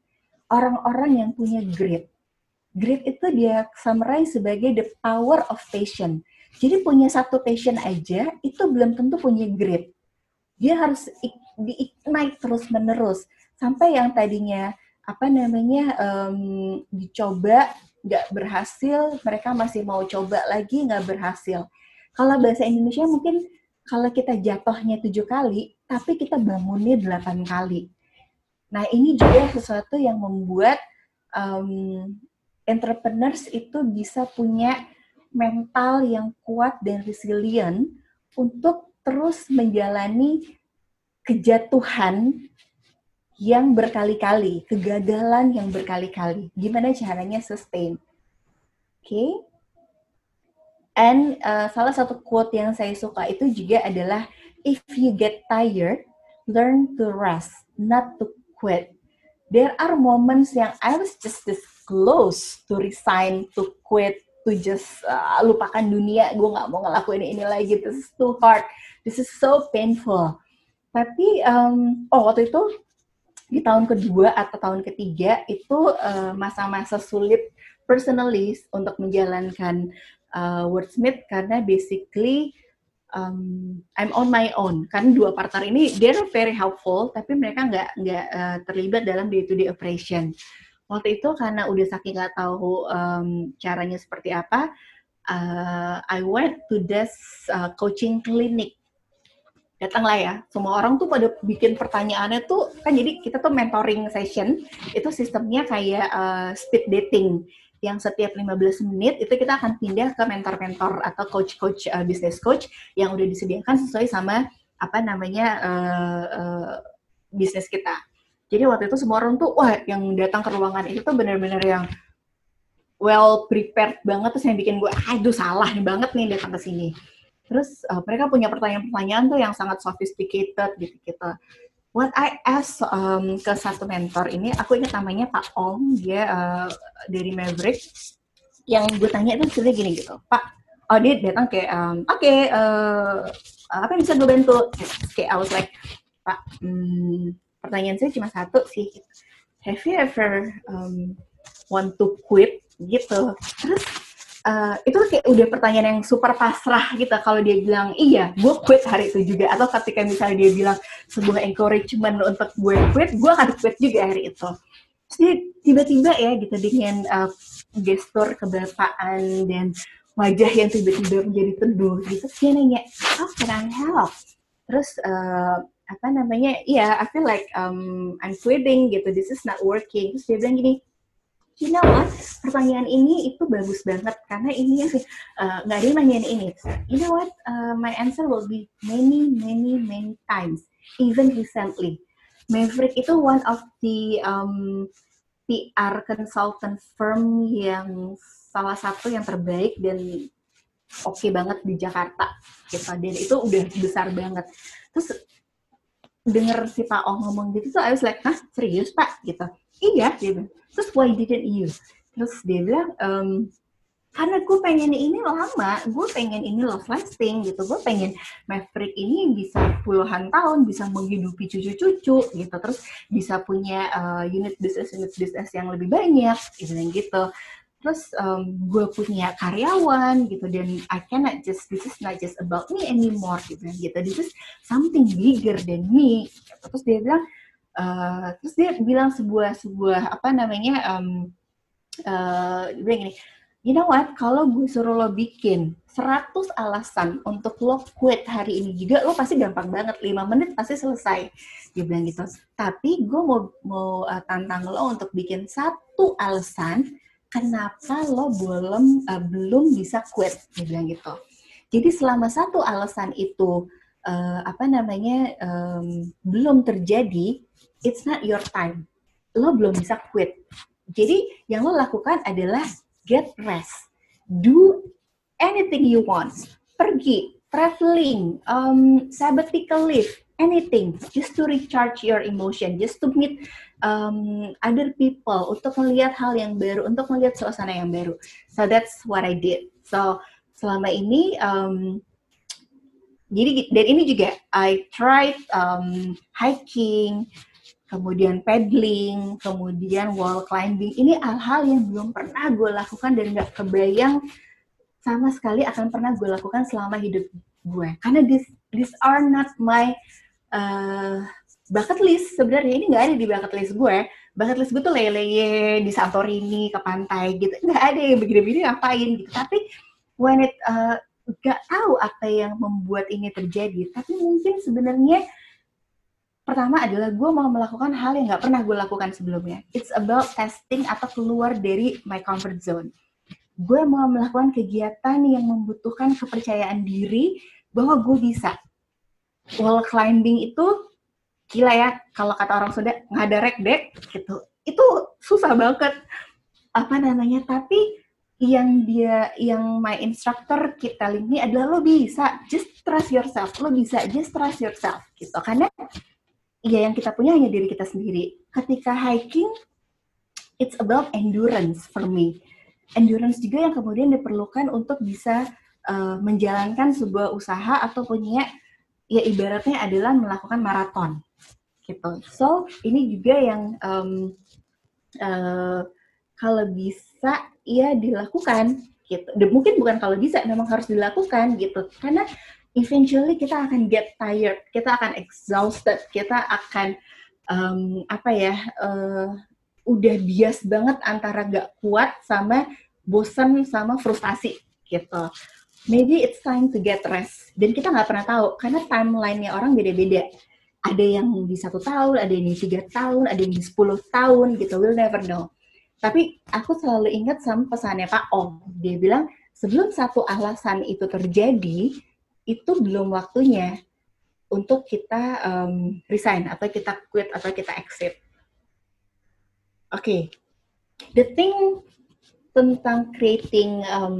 Orang-orang yang punya grit. Grit itu dia summarize sebagai the power of passion. Jadi punya satu passion aja itu belum tentu punya grit. Dia harus di-ignite terus-menerus sampai yang tadinya apa namanya um, dicoba nggak berhasil, mereka masih mau coba lagi nggak berhasil. Kalau bahasa Indonesia mungkin kalau kita jatuhnya tujuh kali, tapi kita bangunnya delapan kali. Nah, ini juga sesuatu yang membuat um, entrepreneurs itu bisa punya mental yang kuat dan resilient untuk terus menjalani kejatuhan yang berkali-kali, kegagalan yang berkali-kali. Gimana caranya sustain? Oke. Okay? And uh, salah satu quote yang saya suka itu juga adalah if you get tired, learn to rest, not to quit. There are moments yang I was just this close to resign, to quit, to just uh, lupakan dunia, gue nggak mau ngelakuin ini lagi, this is too hard, this is so painful. Tapi um, oh waktu itu di tahun kedua atau tahun ketiga itu uh, masa-masa uh, sulit personally untuk menjalankan uh, wordsmith karena basically um, I'm on my own. Kan dua partner ini they're very helpful, tapi mereka nggak nggak uh, terlibat dalam day to day operation. Waktu itu karena udah saking nggak tahu um, caranya seperti apa, uh, I went to this uh, coaching clinic datanglah ya. Semua orang tuh pada bikin pertanyaannya tuh kan jadi kita tuh mentoring session itu sistemnya kayak uh, speed dating yang setiap 15 menit itu kita akan pindah ke mentor-mentor atau coach-coach uh, business coach yang udah disediakan sesuai sama apa namanya uh, uh, bisnis kita. Jadi waktu itu semua orang tuh wah yang datang ke ruangan itu tuh benar-benar yang well prepared banget terus yang bikin gue aduh salah nih banget nih datang ke sini Terus uh, mereka punya pertanyaan-pertanyaan tuh yang sangat sophisticated gitu gitu. What I ask um, ke satu mentor ini, aku ingat namanya Pak Om, dia uh, dari Maverick. Yang gue tanya itu sebenarnya gini gitu, Pak, oh dia datang kayak, um, oke, okay, uh, apa yang bisa gue bantu? Kayak I was like, Pak, hmm, pertanyaan saya cuma satu sih. Have you ever um, want to quit gitu? Terus uh, itu kayak udah pertanyaan yang super pasrah gitu. Kalau dia bilang iya gue quit hari itu juga. Atau ketika misalnya dia bilang sebuah encouragement untuk gue quit gue akan quit juga hari itu. Jadi tiba-tiba ya gitu dengan uh, gestur kebapaan dan wajah yang tiba-tiba menjadi teduh gitu. Dia nanya how can I help? Terus uh, apa namanya iya yeah, I feel like um, I'm quitting gitu this is not working. Terus dia bilang gini you know what? Pertanyaan ini itu bagus banget karena ini yang uh, nggak ada yang nanyain ini. You know what? Uh, my answer will be many many many times even recently. Maverick itu one of the um, PR consultant firm yang salah satu yang terbaik dan oke okay banget di Jakarta gitu. Dan itu udah besar banget. Terus denger si Pak Oh ngomong gitu tuh I was like, hah serius Pak? gitu. Iya, gitu terus why didn't you terus dia bilang um, karena gue pengen ini lama, gue pengen ini love lasting gitu, gue pengen Maverick ini bisa puluhan tahun, bisa menghidupi cucu-cucu gitu, terus bisa punya uh, unit bisnis unit bisnis yang lebih banyak gitu gitu. Terus um, gue punya karyawan gitu dan I cannot just this is not just about me anymore gitu dan gitu. This is something bigger than me. Terus dia bilang uh, terus dia bilang sebuah sebuah apa namanya um, uh, dia bilang gini you know what kalau gue suruh lo bikin 100 alasan untuk lo quit hari ini juga lo pasti gampang banget 5 menit pasti selesai dia bilang gitu tapi gue mau mau uh, tantang lo untuk bikin satu alasan kenapa lo belum uh, belum bisa quit dia bilang gitu jadi selama satu alasan itu uh, apa namanya um, belum terjadi it's not your time. Lo belum bisa quit. Jadi yang lo lakukan adalah get rest. Do anything you want. Pergi, traveling, um, sabbatical leave, anything. Just to recharge your emotion. Just to meet um, other people. Untuk melihat hal yang baru. Untuk melihat suasana yang baru. So that's what I did. So selama ini um, jadi dan ini juga I tried um, hiking, kemudian paddling, kemudian wall climbing. Ini hal-hal yang belum pernah gue lakukan dan gak kebayang sama sekali akan pernah gue lakukan selama hidup gue. Karena this these are not my uh, bucket list sebenarnya ini nggak ada di bucket list gue. Bucket list gue tuh lele di Santorini ke pantai gitu. Nggak ada yang begini-begini ngapain gitu. Tapi when it uh, tahu apa yang membuat ini terjadi. Tapi mungkin sebenarnya Pertama adalah gue mau melakukan hal yang gak pernah gue lakukan sebelumnya. It's about testing atau keluar dari my comfort zone. Gue mau melakukan kegiatan yang membutuhkan kepercayaan diri bahwa gue bisa. Wall climbing itu gila ya, kalau kata orang Sunda ngadarek dek gitu. Itu susah banget. Apa namanya? Tapi yang dia yang my instructor kita ini adalah lo bisa just trust yourself lo bisa just trust yourself gitu karena ya yang kita punya hanya diri kita sendiri. Ketika hiking, it's about endurance for me. Endurance juga yang kemudian diperlukan untuk bisa uh, menjalankan sebuah usaha atau punya ya ibaratnya adalah melakukan maraton gitu. So ini juga yang um, uh, kalau bisa ya dilakukan gitu. Mungkin bukan kalau bisa, memang harus dilakukan gitu. Karena eventually kita akan get tired, kita akan exhausted, kita akan um, apa ya, uh, udah bias banget antara gak kuat sama bosan sama frustasi gitu. maybe it's time to get rest. Dan kita nggak pernah tahu karena timelinenya orang beda-beda. Ada yang di satu tahun, ada yang di tiga tahun, ada yang di sepuluh tahun gitu. We'll never know. Tapi aku selalu ingat sama pesannya Pak Om. Dia bilang sebelum satu alasan itu terjadi, itu belum waktunya untuk kita um, resign atau kita quit atau kita exit. Oke, okay. the thing tentang creating um,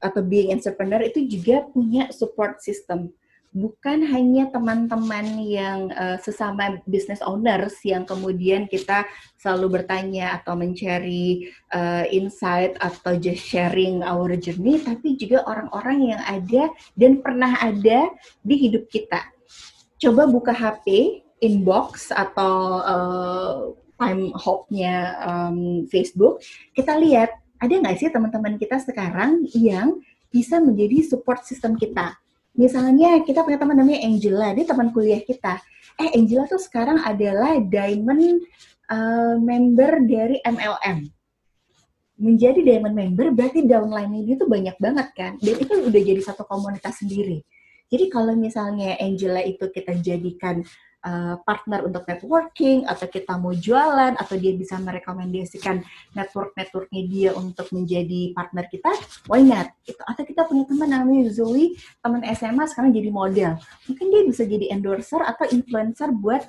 atau being entrepreneur itu juga punya support system. Bukan hanya teman-teman yang uh, sesama business owners yang kemudian kita selalu bertanya atau mencari uh, insight atau just sharing our journey, tapi juga orang-orang yang ada dan pernah ada di hidup kita. Coba buka HP, inbox atau uh, time hop-nya um, Facebook, kita lihat ada nggak sih teman-teman kita sekarang yang bisa menjadi support system kita? Misalnya kita punya teman namanya Angela, dia teman kuliah kita. Eh Angela tuh sekarang adalah diamond uh, member dari MLM. Menjadi diamond member berarti downline ini tuh banyak banget kan. Dan itu udah jadi satu komunitas sendiri. Jadi kalau misalnya Angela itu kita jadikan uh, partner untuk networking atau kita mau jualan atau dia bisa merekomendasikan network-networknya dia untuk menjadi partner kita, why not? Gitu. Atau kita punya teman namanya Zoe, teman SMA sekarang jadi model. Mungkin dia bisa jadi endorser atau influencer buat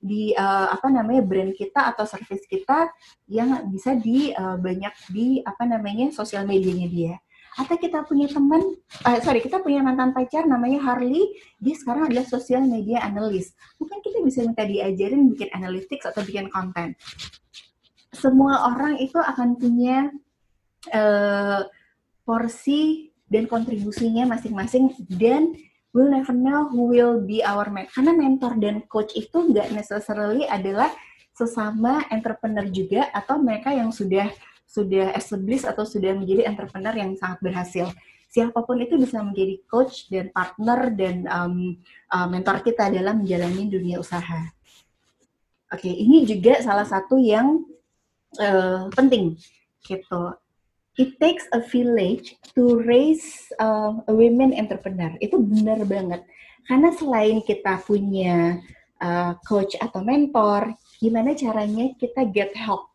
di uh, apa namanya brand kita atau service kita yang bisa di uh, banyak di apa namanya sosial medianya dia atau kita punya teman, uh, sorry, kita punya mantan pacar namanya Harley, dia sekarang adalah social media analyst. Mungkin kita bisa minta diajarin bikin analytics atau bikin konten. Semua orang itu akan punya uh, porsi dan kontribusinya masing-masing dan we'll never know who will be our mentor. Karena mentor dan coach itu nggak necessarily adalah sesama entrepreneur juga atau mereka yang sudah sudah established atau sudah menjadi entrepreneur yang sangat berhasil. Siapa pun itu bisa menjadi coach dan partner dan um, uh, mentor kita dalam menjalani dunia usaha. Oke, okay, ini juga salah satu yang uh, penting gitu. It takes a village to raise uh, a women entrepreneur. Itu benar banget. Karena selain kita punya uh, coach atau mentor, gimana caranya kita get help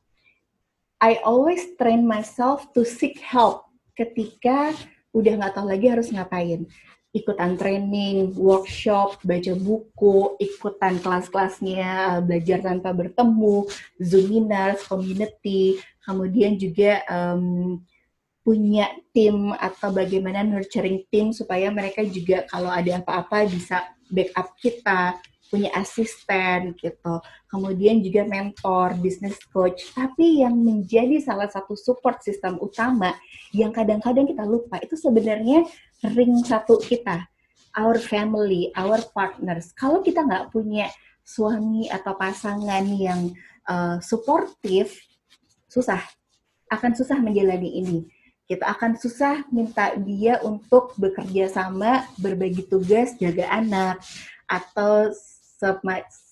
I always train myself to seek help ketika udah nggak tahu lagi harus ngapain. Ikutan training, workshop, baca buku, ikutan kelas-kelasnya, belajar tanpa bertemu, Zoominars, community, kemudian juga um, punya tim atau bagaimana nurturing tim supaya mereka juga kalau ada apa-apa bisa backup kita, punya asisten gitu, kemudian juga mentor, business coach. Tapi yang menjadi salah satu support sistem utama yang kadang-kadang kita lupa itu sebenarnya ring satu kita, our family, our partners. Kalau kita nggak punya suami atau pasangan yang uh, suportif, susah, akan susah menjalani ini. Kita akan susah minta dia untuk bekerja sama, berbagi tugas, jaga anak, atau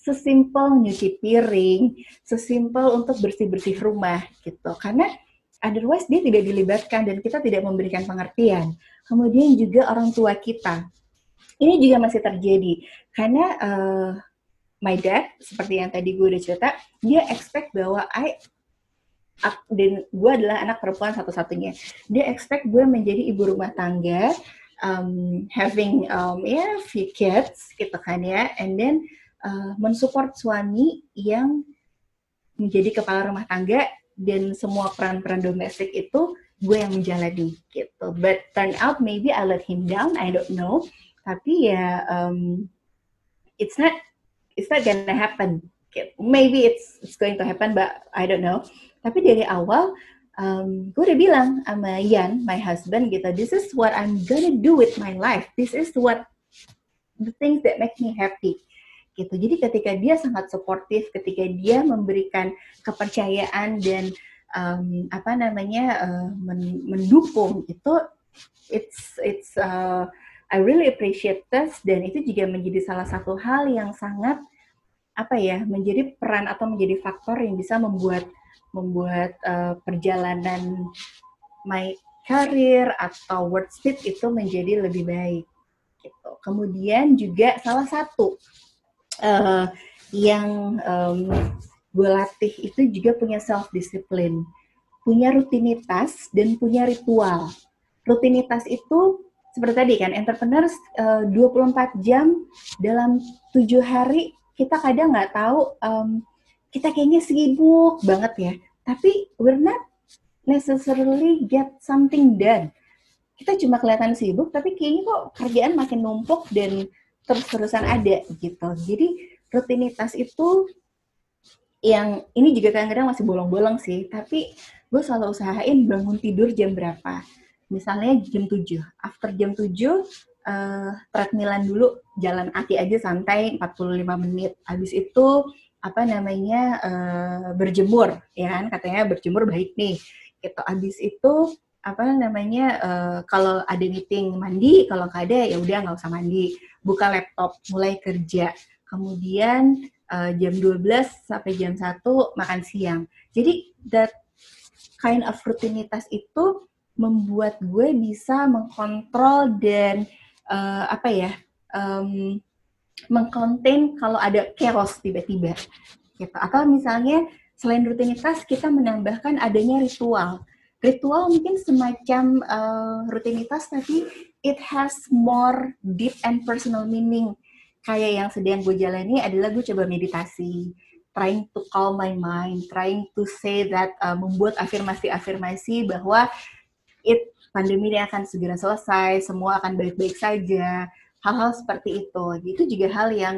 sesimpel nyuci piring, sesimpel untuk bersih-bersih rumah gitu. Karena otherwise dia tidak dilibatkan dan kita tidak memberikan pengertian. Kemudian juga orang tua kita. Ini juga masih terjadi karena uh, my dad seperti yang tadi gue udah cerita, dia expect bahwa I dan gue adalah anak perempuan satu-satunya. Dia expect gue menjadi ibu rumah tangga um, having um, yeah, few kids gitu kan ya, and then uh, mensupport suami yang menjadi kepala rumah tangga dan semua peran-peran domestik itu gue yang menjalani gitu. But turn out maybe I let him down, I don't know. Tapi ya um, it's not it's not gonna happen. Maybe it's it's going to happen, but I don't know. Tapi dari awal um, gue udah bilang sama Ian, my husband gitu, this is what I'm gonna do with my life. This is what the things that make me happy. Gitu. Jadi ketika dia sangat suportif, ketika dia memberikan kepercayaan dan um, apa namanya uh, men mendukung itu, it's it's uh, I really appreciate this dan itu juga menjadi salah satu hal yang sangat apa ya menjadi peran atau menjadi faktor yang bisa membuat membuat uh, perjalanan my karir atau work speed itu menjadi lebih baik. Gitu. Kemudian juga salah satu uh, yang um, gue latih itu juga punya self discipline, punya rutinitas dan punya ritual. Rutinitas itu seperti tadi kan, entrepreneurs uh, 24 jam dalam tujuh hari kita kadang nggak tahu um, kita kayaknya sibuk banget ya, tapi we're not necessarily get something done. Kita cuma kelihatan sibuk, tapi kayaknya kok kerjaan makin numpuk dan terus-terusan ada gitu. Jadi rutinitas itu yang ini juga kadang-kadang masih bolong-bolong sih, tapi gue selalu usahain bangun tidur jam berapa. Misalnya jam 7. After jam 7, uh, eh, treadmillan dulu, jalan kaki aja santai 45 menit. Habis itu apa namanya uh, berjemur ya kan katanya berjemur baik nih gitu abis itu apa namanya uh, kalau ada meeting mandi kalau nggak ada ya udah nggak usah mandi buka laptop mulai kerja. Kemudian uh, jam 12 sampai jam 1 makan siang. Jadi that kind of rutinitas itu membuat gue bisa mengkontrol dan uh, apa ya um, mengkonten kalau ada chaos tiba-tiba gitu. Atau misalnya selain rutinitas kita menambahkan adanya ritual. Ritual mungkin semacam uh, rutinitas tapi it has more deep and personal meaning kayak yang sedang gue jalani adalah gue coba meditasi trying to calm my mind trying to say that uh, membuat afirmasi-afirmasi bahwa it pandemi ini akan segera selesai semua akan baik-baik saja hal-hal seperti itu. Itu juga hal yang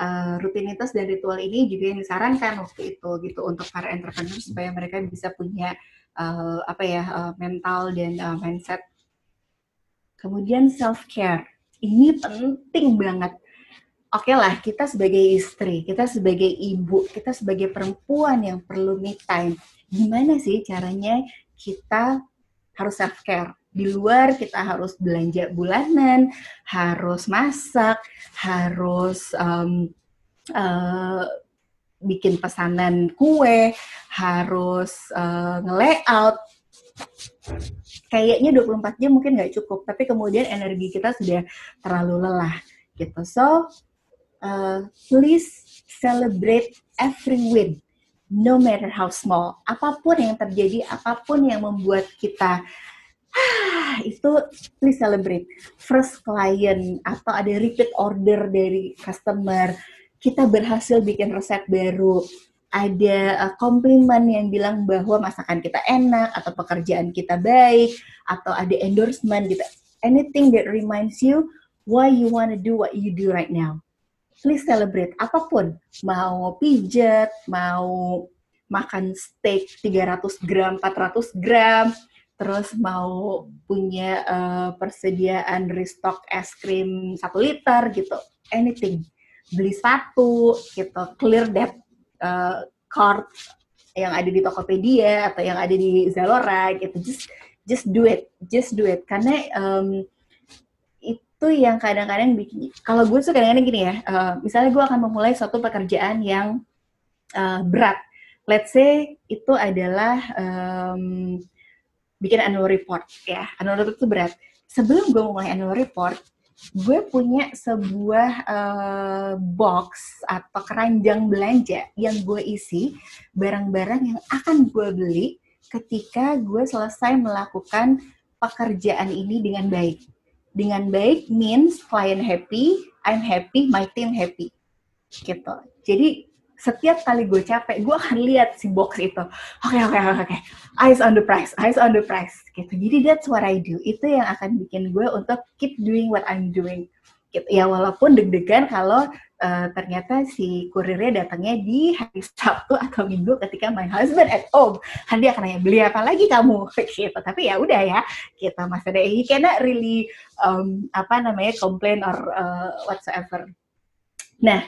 uh, rutinitas dan ritual ini juga yang disarankan waktu itu gitu untuk para entrepreneur supaya mereka bisa punya uh, apa ya uh, mental dan uh, mindset. Kemudian self care ini penting banget. Oke okay lah, kita sebagai istri, kita sebagai ibu, kita sebagai perempuan yang perlu me time. Gimana sih caranya kita harus self care? di luar kita harus belanja bulanan, harus masak, harus um, uh, bikin pesanan kue, harus uh, nge-layout. Kayaknya 24 jam mungkin nggak cukup, tapi kemudian energi kita sudah terlalu lelah gitu. So, uh, please celebrate every win, no matter how small. Apa pun yang terjadi, apa pun yang membuat kita itu please celebrate first client atau ada repeat order dari customer kita berhasil bikin resep baru ada uh, komplimen yang bilang bahwa masakan kita enak atau pekerjaan kita baik atau ada endorsement gitu. Anything that reminds you why you want to do what you do right now. Please celebrate. Apa pun. Mau pijat mau makan steak 300 gram 400 gram terus mau punya uh, persediaan restock es krim satu liter gitu, anything, beli satu gitu, clear that uh, cart yang ada di Tokopedia atau yang ada di Zalora gitu, just just do it, just do it, karena um, itu yang kadang-kadang bikin, kalau gue tuh kadang-kadang gini ya, uh, misalnya gue akan memulai suatu pekerjaan yang uh, berat, let's say itu adalah um, bikin annual report ya. Annual report itu berat. Sebelum gue mulai annual report, gue punya sebuah uh, box atau keranjang belanja yang gue isi barang-barang yang akan gue beli ketika gue selesai melakukan pekerjaan ini dengan baik. Dengan baik means client happy, I'm happy, my team happy. Gitu. Jadi setiap kali gue capek, gue akan lihat si box itu. Oke, oke, oke, oke. Eyes on the price, eyes on the price. Gitu. Jadi that's what I do. Itu yang akan bikin gue untuk keep doing what I'm doing. Gitu. Ya walaupun deg-degan kalau uh, ternyata si kurirnya datangnya di hari Sabtu atau Minggu ketika my husband at home. Kan dia akan nanya, beli apa lagi kamu? gitu. Tapi ya udah ya, kita masih ada he cannot really um, apa namanya complain or uh, whatsoever. Nah,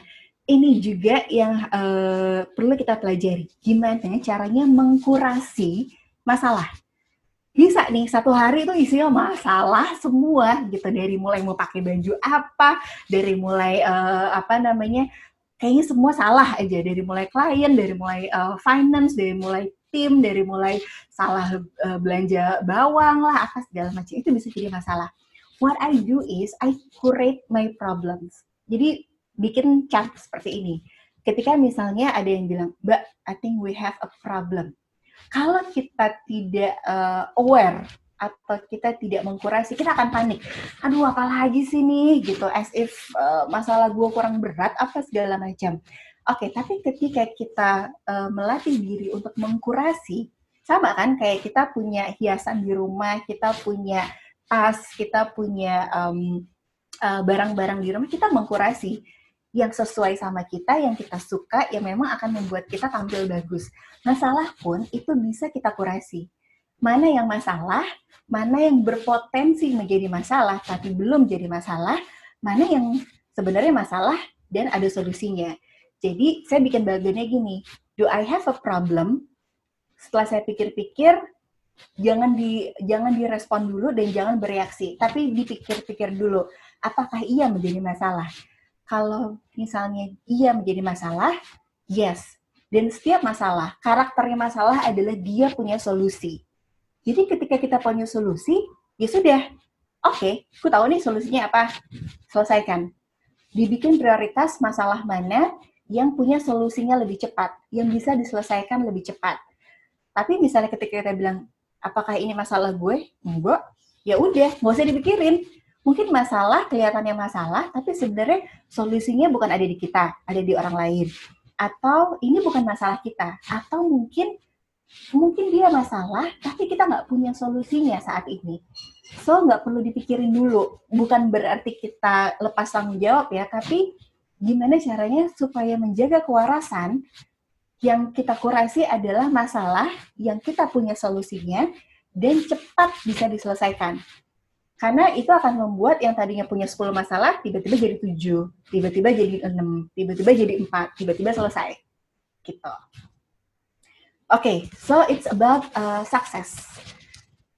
ini juga yang uh, perlu kita pelajari. Gimana caranya mengkurasi masalah. Bisa nih, satu hari itu isinya masalah semua gitu. Dari mulai mau pakai baju apa, dari mulai uh, apa namanya, kayaknya semua salah aja. Dari mulai klien, dari mulai uh, finance, dari mulai tim, dari mulai salah uh, belanja bawang lah, apa segala macam itu bisa jadi masalah. What I do is I curate my problems. Jadi bikin chart seperti ini. Ketika misalnya ada yang bilang, Mbak, I think we have a problem. Kalau kita tidak uh, aware atau kita tidak mengkurasi, kita akan panik. Aduh, apa lagi sih nih? Gitu, as if uh, masalah gue kurang berat, apa segala macam. Oke, okay, tapi ketika kita uh, melatih diri untuk mengkurasi, sama kan kayak kita punya hiasan di rumah, kita punya tas, kita punya barang-barang um, uh, barang -barang di rumah, kita mengkurasi yang sesuai sama kita, yang kita suka, yang memang akan membuat kita tampil bagus. Masalah pun itu bisa kita kurasi mana yang masalah, mana yang berpotensi menjadi masalah tapi belum jadi masalah, mana yang sebenarnya masalah dan ada solusinya. Jadi saya bikin bagiannya gini, do I have a problem? Setelah saya pikir-pikir, jangan di jangan direspon dulu dan jangan bereaksi, tapi dipikir-pikir dulu, apakah iya menjadi masalah? Kalau misalnya iya menjadi masalah, yes. Dan setiap masalah, karakternya masalah adalah dia punya solusi jadi ketika kita punya solusi, ya sudah, oke, okay, aku tahu nih solusinya apa, selesaikan. Dibikin prioritas masalah mana yang punya solusinya lebih cepat, yang bisa diselesaikan lebih cepat. Tapi misalnya ketika kita bilang, apakah ini masalah gue? Enggak. Ya udah, nggak usah dipikirin. Mungkin masalah kelihatannya masalah, tapi sebenarnya solusinya bukan ada di kita, ada di orang lain. Atau ini bukan masalah kita, atau mungkin mungkin dia masalah, tapi kita nggak punya solusinya saat ini. So, nggak perlu dipikirin dulu. Bukan berarti kita lepas tanggung jawab ya, tapi gimana caranya supaya menjaga kewarasan yang kita kurasi adalah masalah yang kita punya solusinya dan cepat bisa diselesaikan. Karena itu akan membuat yang tadinya punya 10 masalah, tiba-tiba jadi 7, tiba-tiba jadi 6, tiba-tiba jadi 4, tiba-tiba selesai. Gitu. okay, so it's about uh, success.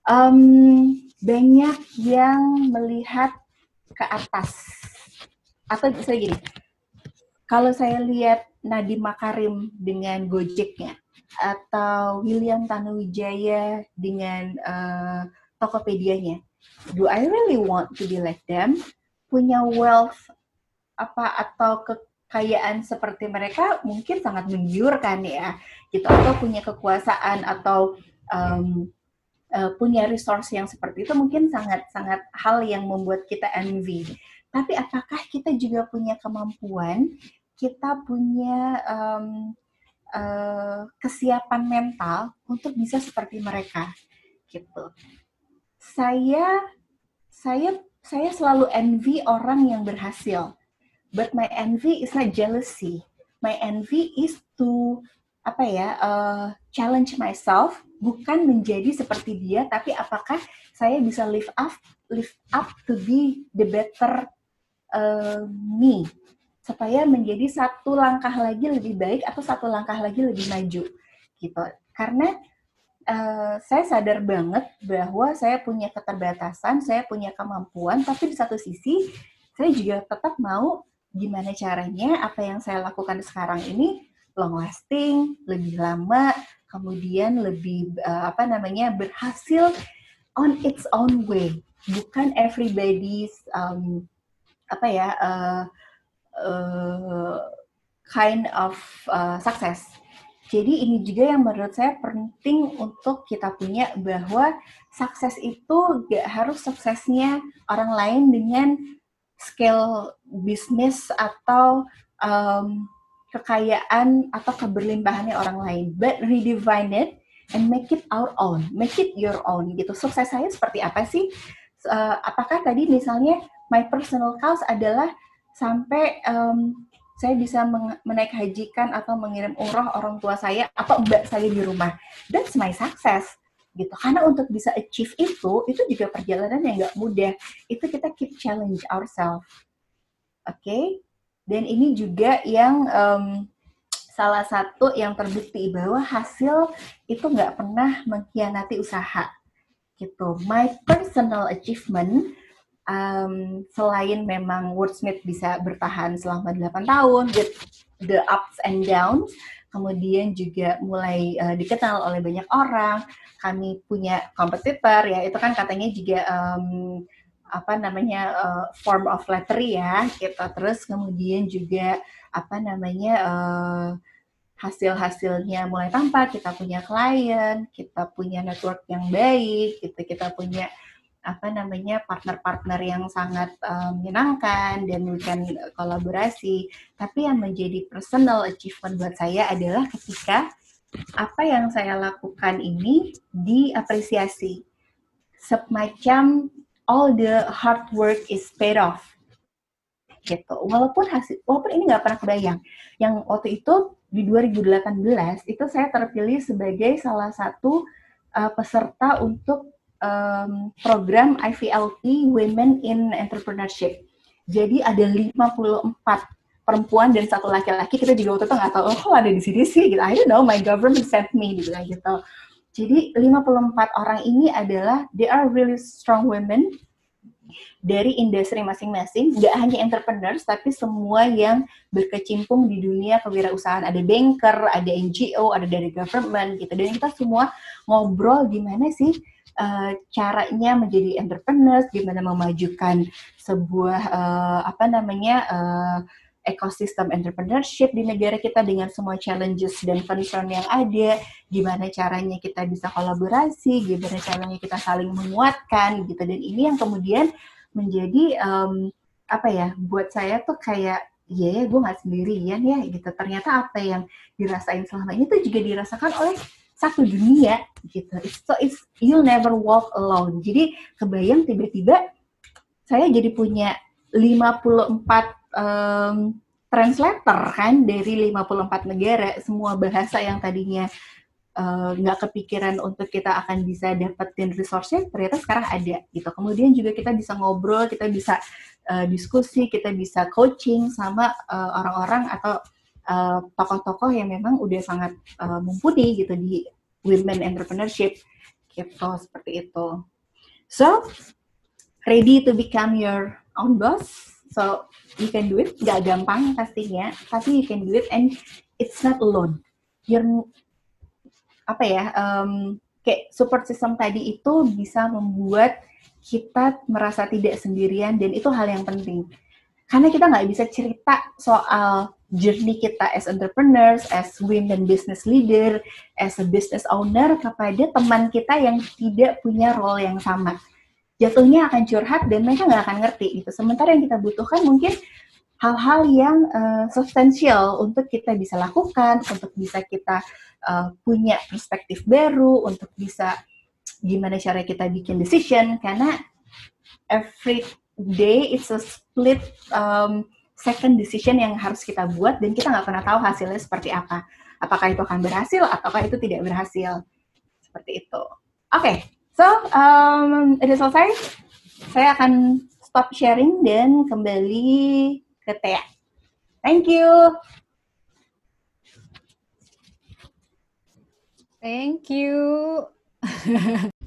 Um, banyak yang melihat ke atas. Atau saya gini, kalau saya lihat Nadiem Makarim dengan Gojeknya, atau William Tanuwijaya dengan uh, Tokopedia-nya, do I really want to be like them? Punya wealth apa atau kekayaan seperti mereka mungkin sangat menggiurkan ya gitu atau punya kekuasaan atau um, uh, punya resource yang seperti itu mungkin sangat sangat hal yang membuat kita envy. Tapi apakah kita juga punya kemampuan, kita punya um, uh, kesiapan mental untuk bisa seperti mereka, gitu. Saya saya saya selalu envy orang yang berhasil, but my envy is not jealousy. My envy is to apa ya uh, challenge myself bukan menjadi seperti dia tapi apakah saya bisa live up live up to be the better uh, me? Supaya menjadi satu langkah lagi lebih baik atau satu langkah lagi lebih maju gitu. Karena uh, saya sadar banget bahwa saya punya keterbatasan saya punya kemampuan tapi di satu sisi saya juga tetap mau gimana caranya apa yang saya lakukan sekarang ini long lasting, lebih lama, kemudian lebih uh, apa namanya berhasil on its own way, bukan everybody's um, apa ya uh, uh, kind of uh, success. Jadi ini juga yang menurut saya penting untuk kita punya bahwa sukses itu gak harus suksesnya orang lain dengan scale bisnis atau um, kekayaan atau keberlimpahannya orang lain, but redefine it and make it our own, make it your own gitu. Sukses saya seperti apa sih? Uh, apakah tadi misalnya my personal cause adalah sampai um, saya bisa menaik hajikan atau mengirim umroh orang tua saya atau mbak saya di rumah. That's my success gitu. Karena untuk bisa achieve itu, itu juga perjalanan yang nggak mudah. Itu kita keep challenge ourselves. Oke? Okay? Dan ini juga yang um, salah satu yang terbukti bahwa hasil itu nggak pernah mengkhianati usaha. Gitu. My personal achievement um, selain memang Wordsmith bisa bertahan selama 8 tahun, with the ups and downs, kemudian juga mulai uh, dikenal oleh banyak orang. Kami punya kompetitor ya, itu kan katanya juga um, apa namanya uh, form of flattery ya, gitu. Terus kemudian juga apa namanya uh, hasil-hasilnya mulai tampak, kita punya klien, kita punya network yang baik, gitu, kita punya apa namanya partner-partner yang sangat um, menyenangkan dan memberikan kolaborasi. Tapi yang menjadi personal achievement buat saya adalah ketika apa yang saya lakukan ini diapresiasi. Semacam all the hard work is paid off. Gitu. Walaupun hasil, walaupun ini nggak pernah kebayang. Yang waktu itu di 2018 itu saya terpilih sebagai salah satu uh, peserta untuk um, program IVLP Women in Entrepreneurship. Jadi ada 54 perempuan dan satu laki-laki. Kita juga waktu itu nggak tahu, oh ada di sini sih. Gitu. I don't know, my government sent me gitu. gitu. Jadi 54 orang ini adalah they are really strong women dari industri masing-masing, nggak hanya entrepreneurs, tapi semua yang berkecimpung di dunia kewirausahaan. Ada banker, ada NGO, ada dari government gitu. Dan kita semua ngobrol gimana sih uh, caranya menjadi entrepreneur, gimana memajukan sebuah uh, apa namanya uh, ekosistem entrepreneurship di negara kita dengan semua challenges dan concern yang ada, gimana caranya kita bisa kolaborasi, gimana caranya kita saling menguatkan gitu. Dan ini yang kemudian menjadi um, apa ya buat saya tuh kayak iya ya gue nggak sendirian ya gitu ternyata apa yang dirasain selama ini tuh juga dirasakan oleh satu dunia gitu. So it's you'll never walk alone. Jadi kebayang tiba-tiba saya jadi punya 54 um, translator kan dari 54 negara, semua bahasa yang tadinya nggak uh, kepikiran untuk kita akan bisa dapetin resource ternyata sekarang ada gitu. Kemudian juga kita bisa ngobrol, kita bisa uh, diskusi, kita bisa coaching sama uh, orang-orang uh, atau uh, tokoh-tokoh yang memang udah sangat uh, mumpuni gitu di women entrepreneurship gitu seperti itu. So ready to become your own boss. So you can do it. Gak gampang pastinya, tapi you can do it and it's not alone. You're apa ya? Um, kayak support system tadi itu bisa membuat kita merasa tidak sendirian dan itu hal yang penting. Karena kita nggak bisa cerita soal journey kita as entrepreneurs, as women business leader, as a business owner kepada teman kita yang tidak punya role yang sama. Jatuhnya akan curhat dan mereka nggak akan ngerti gitu. Sementara yang kita butuhkan mungkin hal-hal yang uh, substansial untuk kita bisa lakukan, untuk bisa kita uh, punya perspektif baru, untuk bisa gimana cara kita bikin decision karena every day it's a split um, second decision yang harus kita buat dan kita nggak pernah tahu hasilnya seperti apa. Apakah itu akan berhasil ataukah itu tidak berhasil. Seperti itu. Oke, okay, so um, udah selesai. Saya akan stop sharing dan kembali ke Tia. Thank you. Thank you.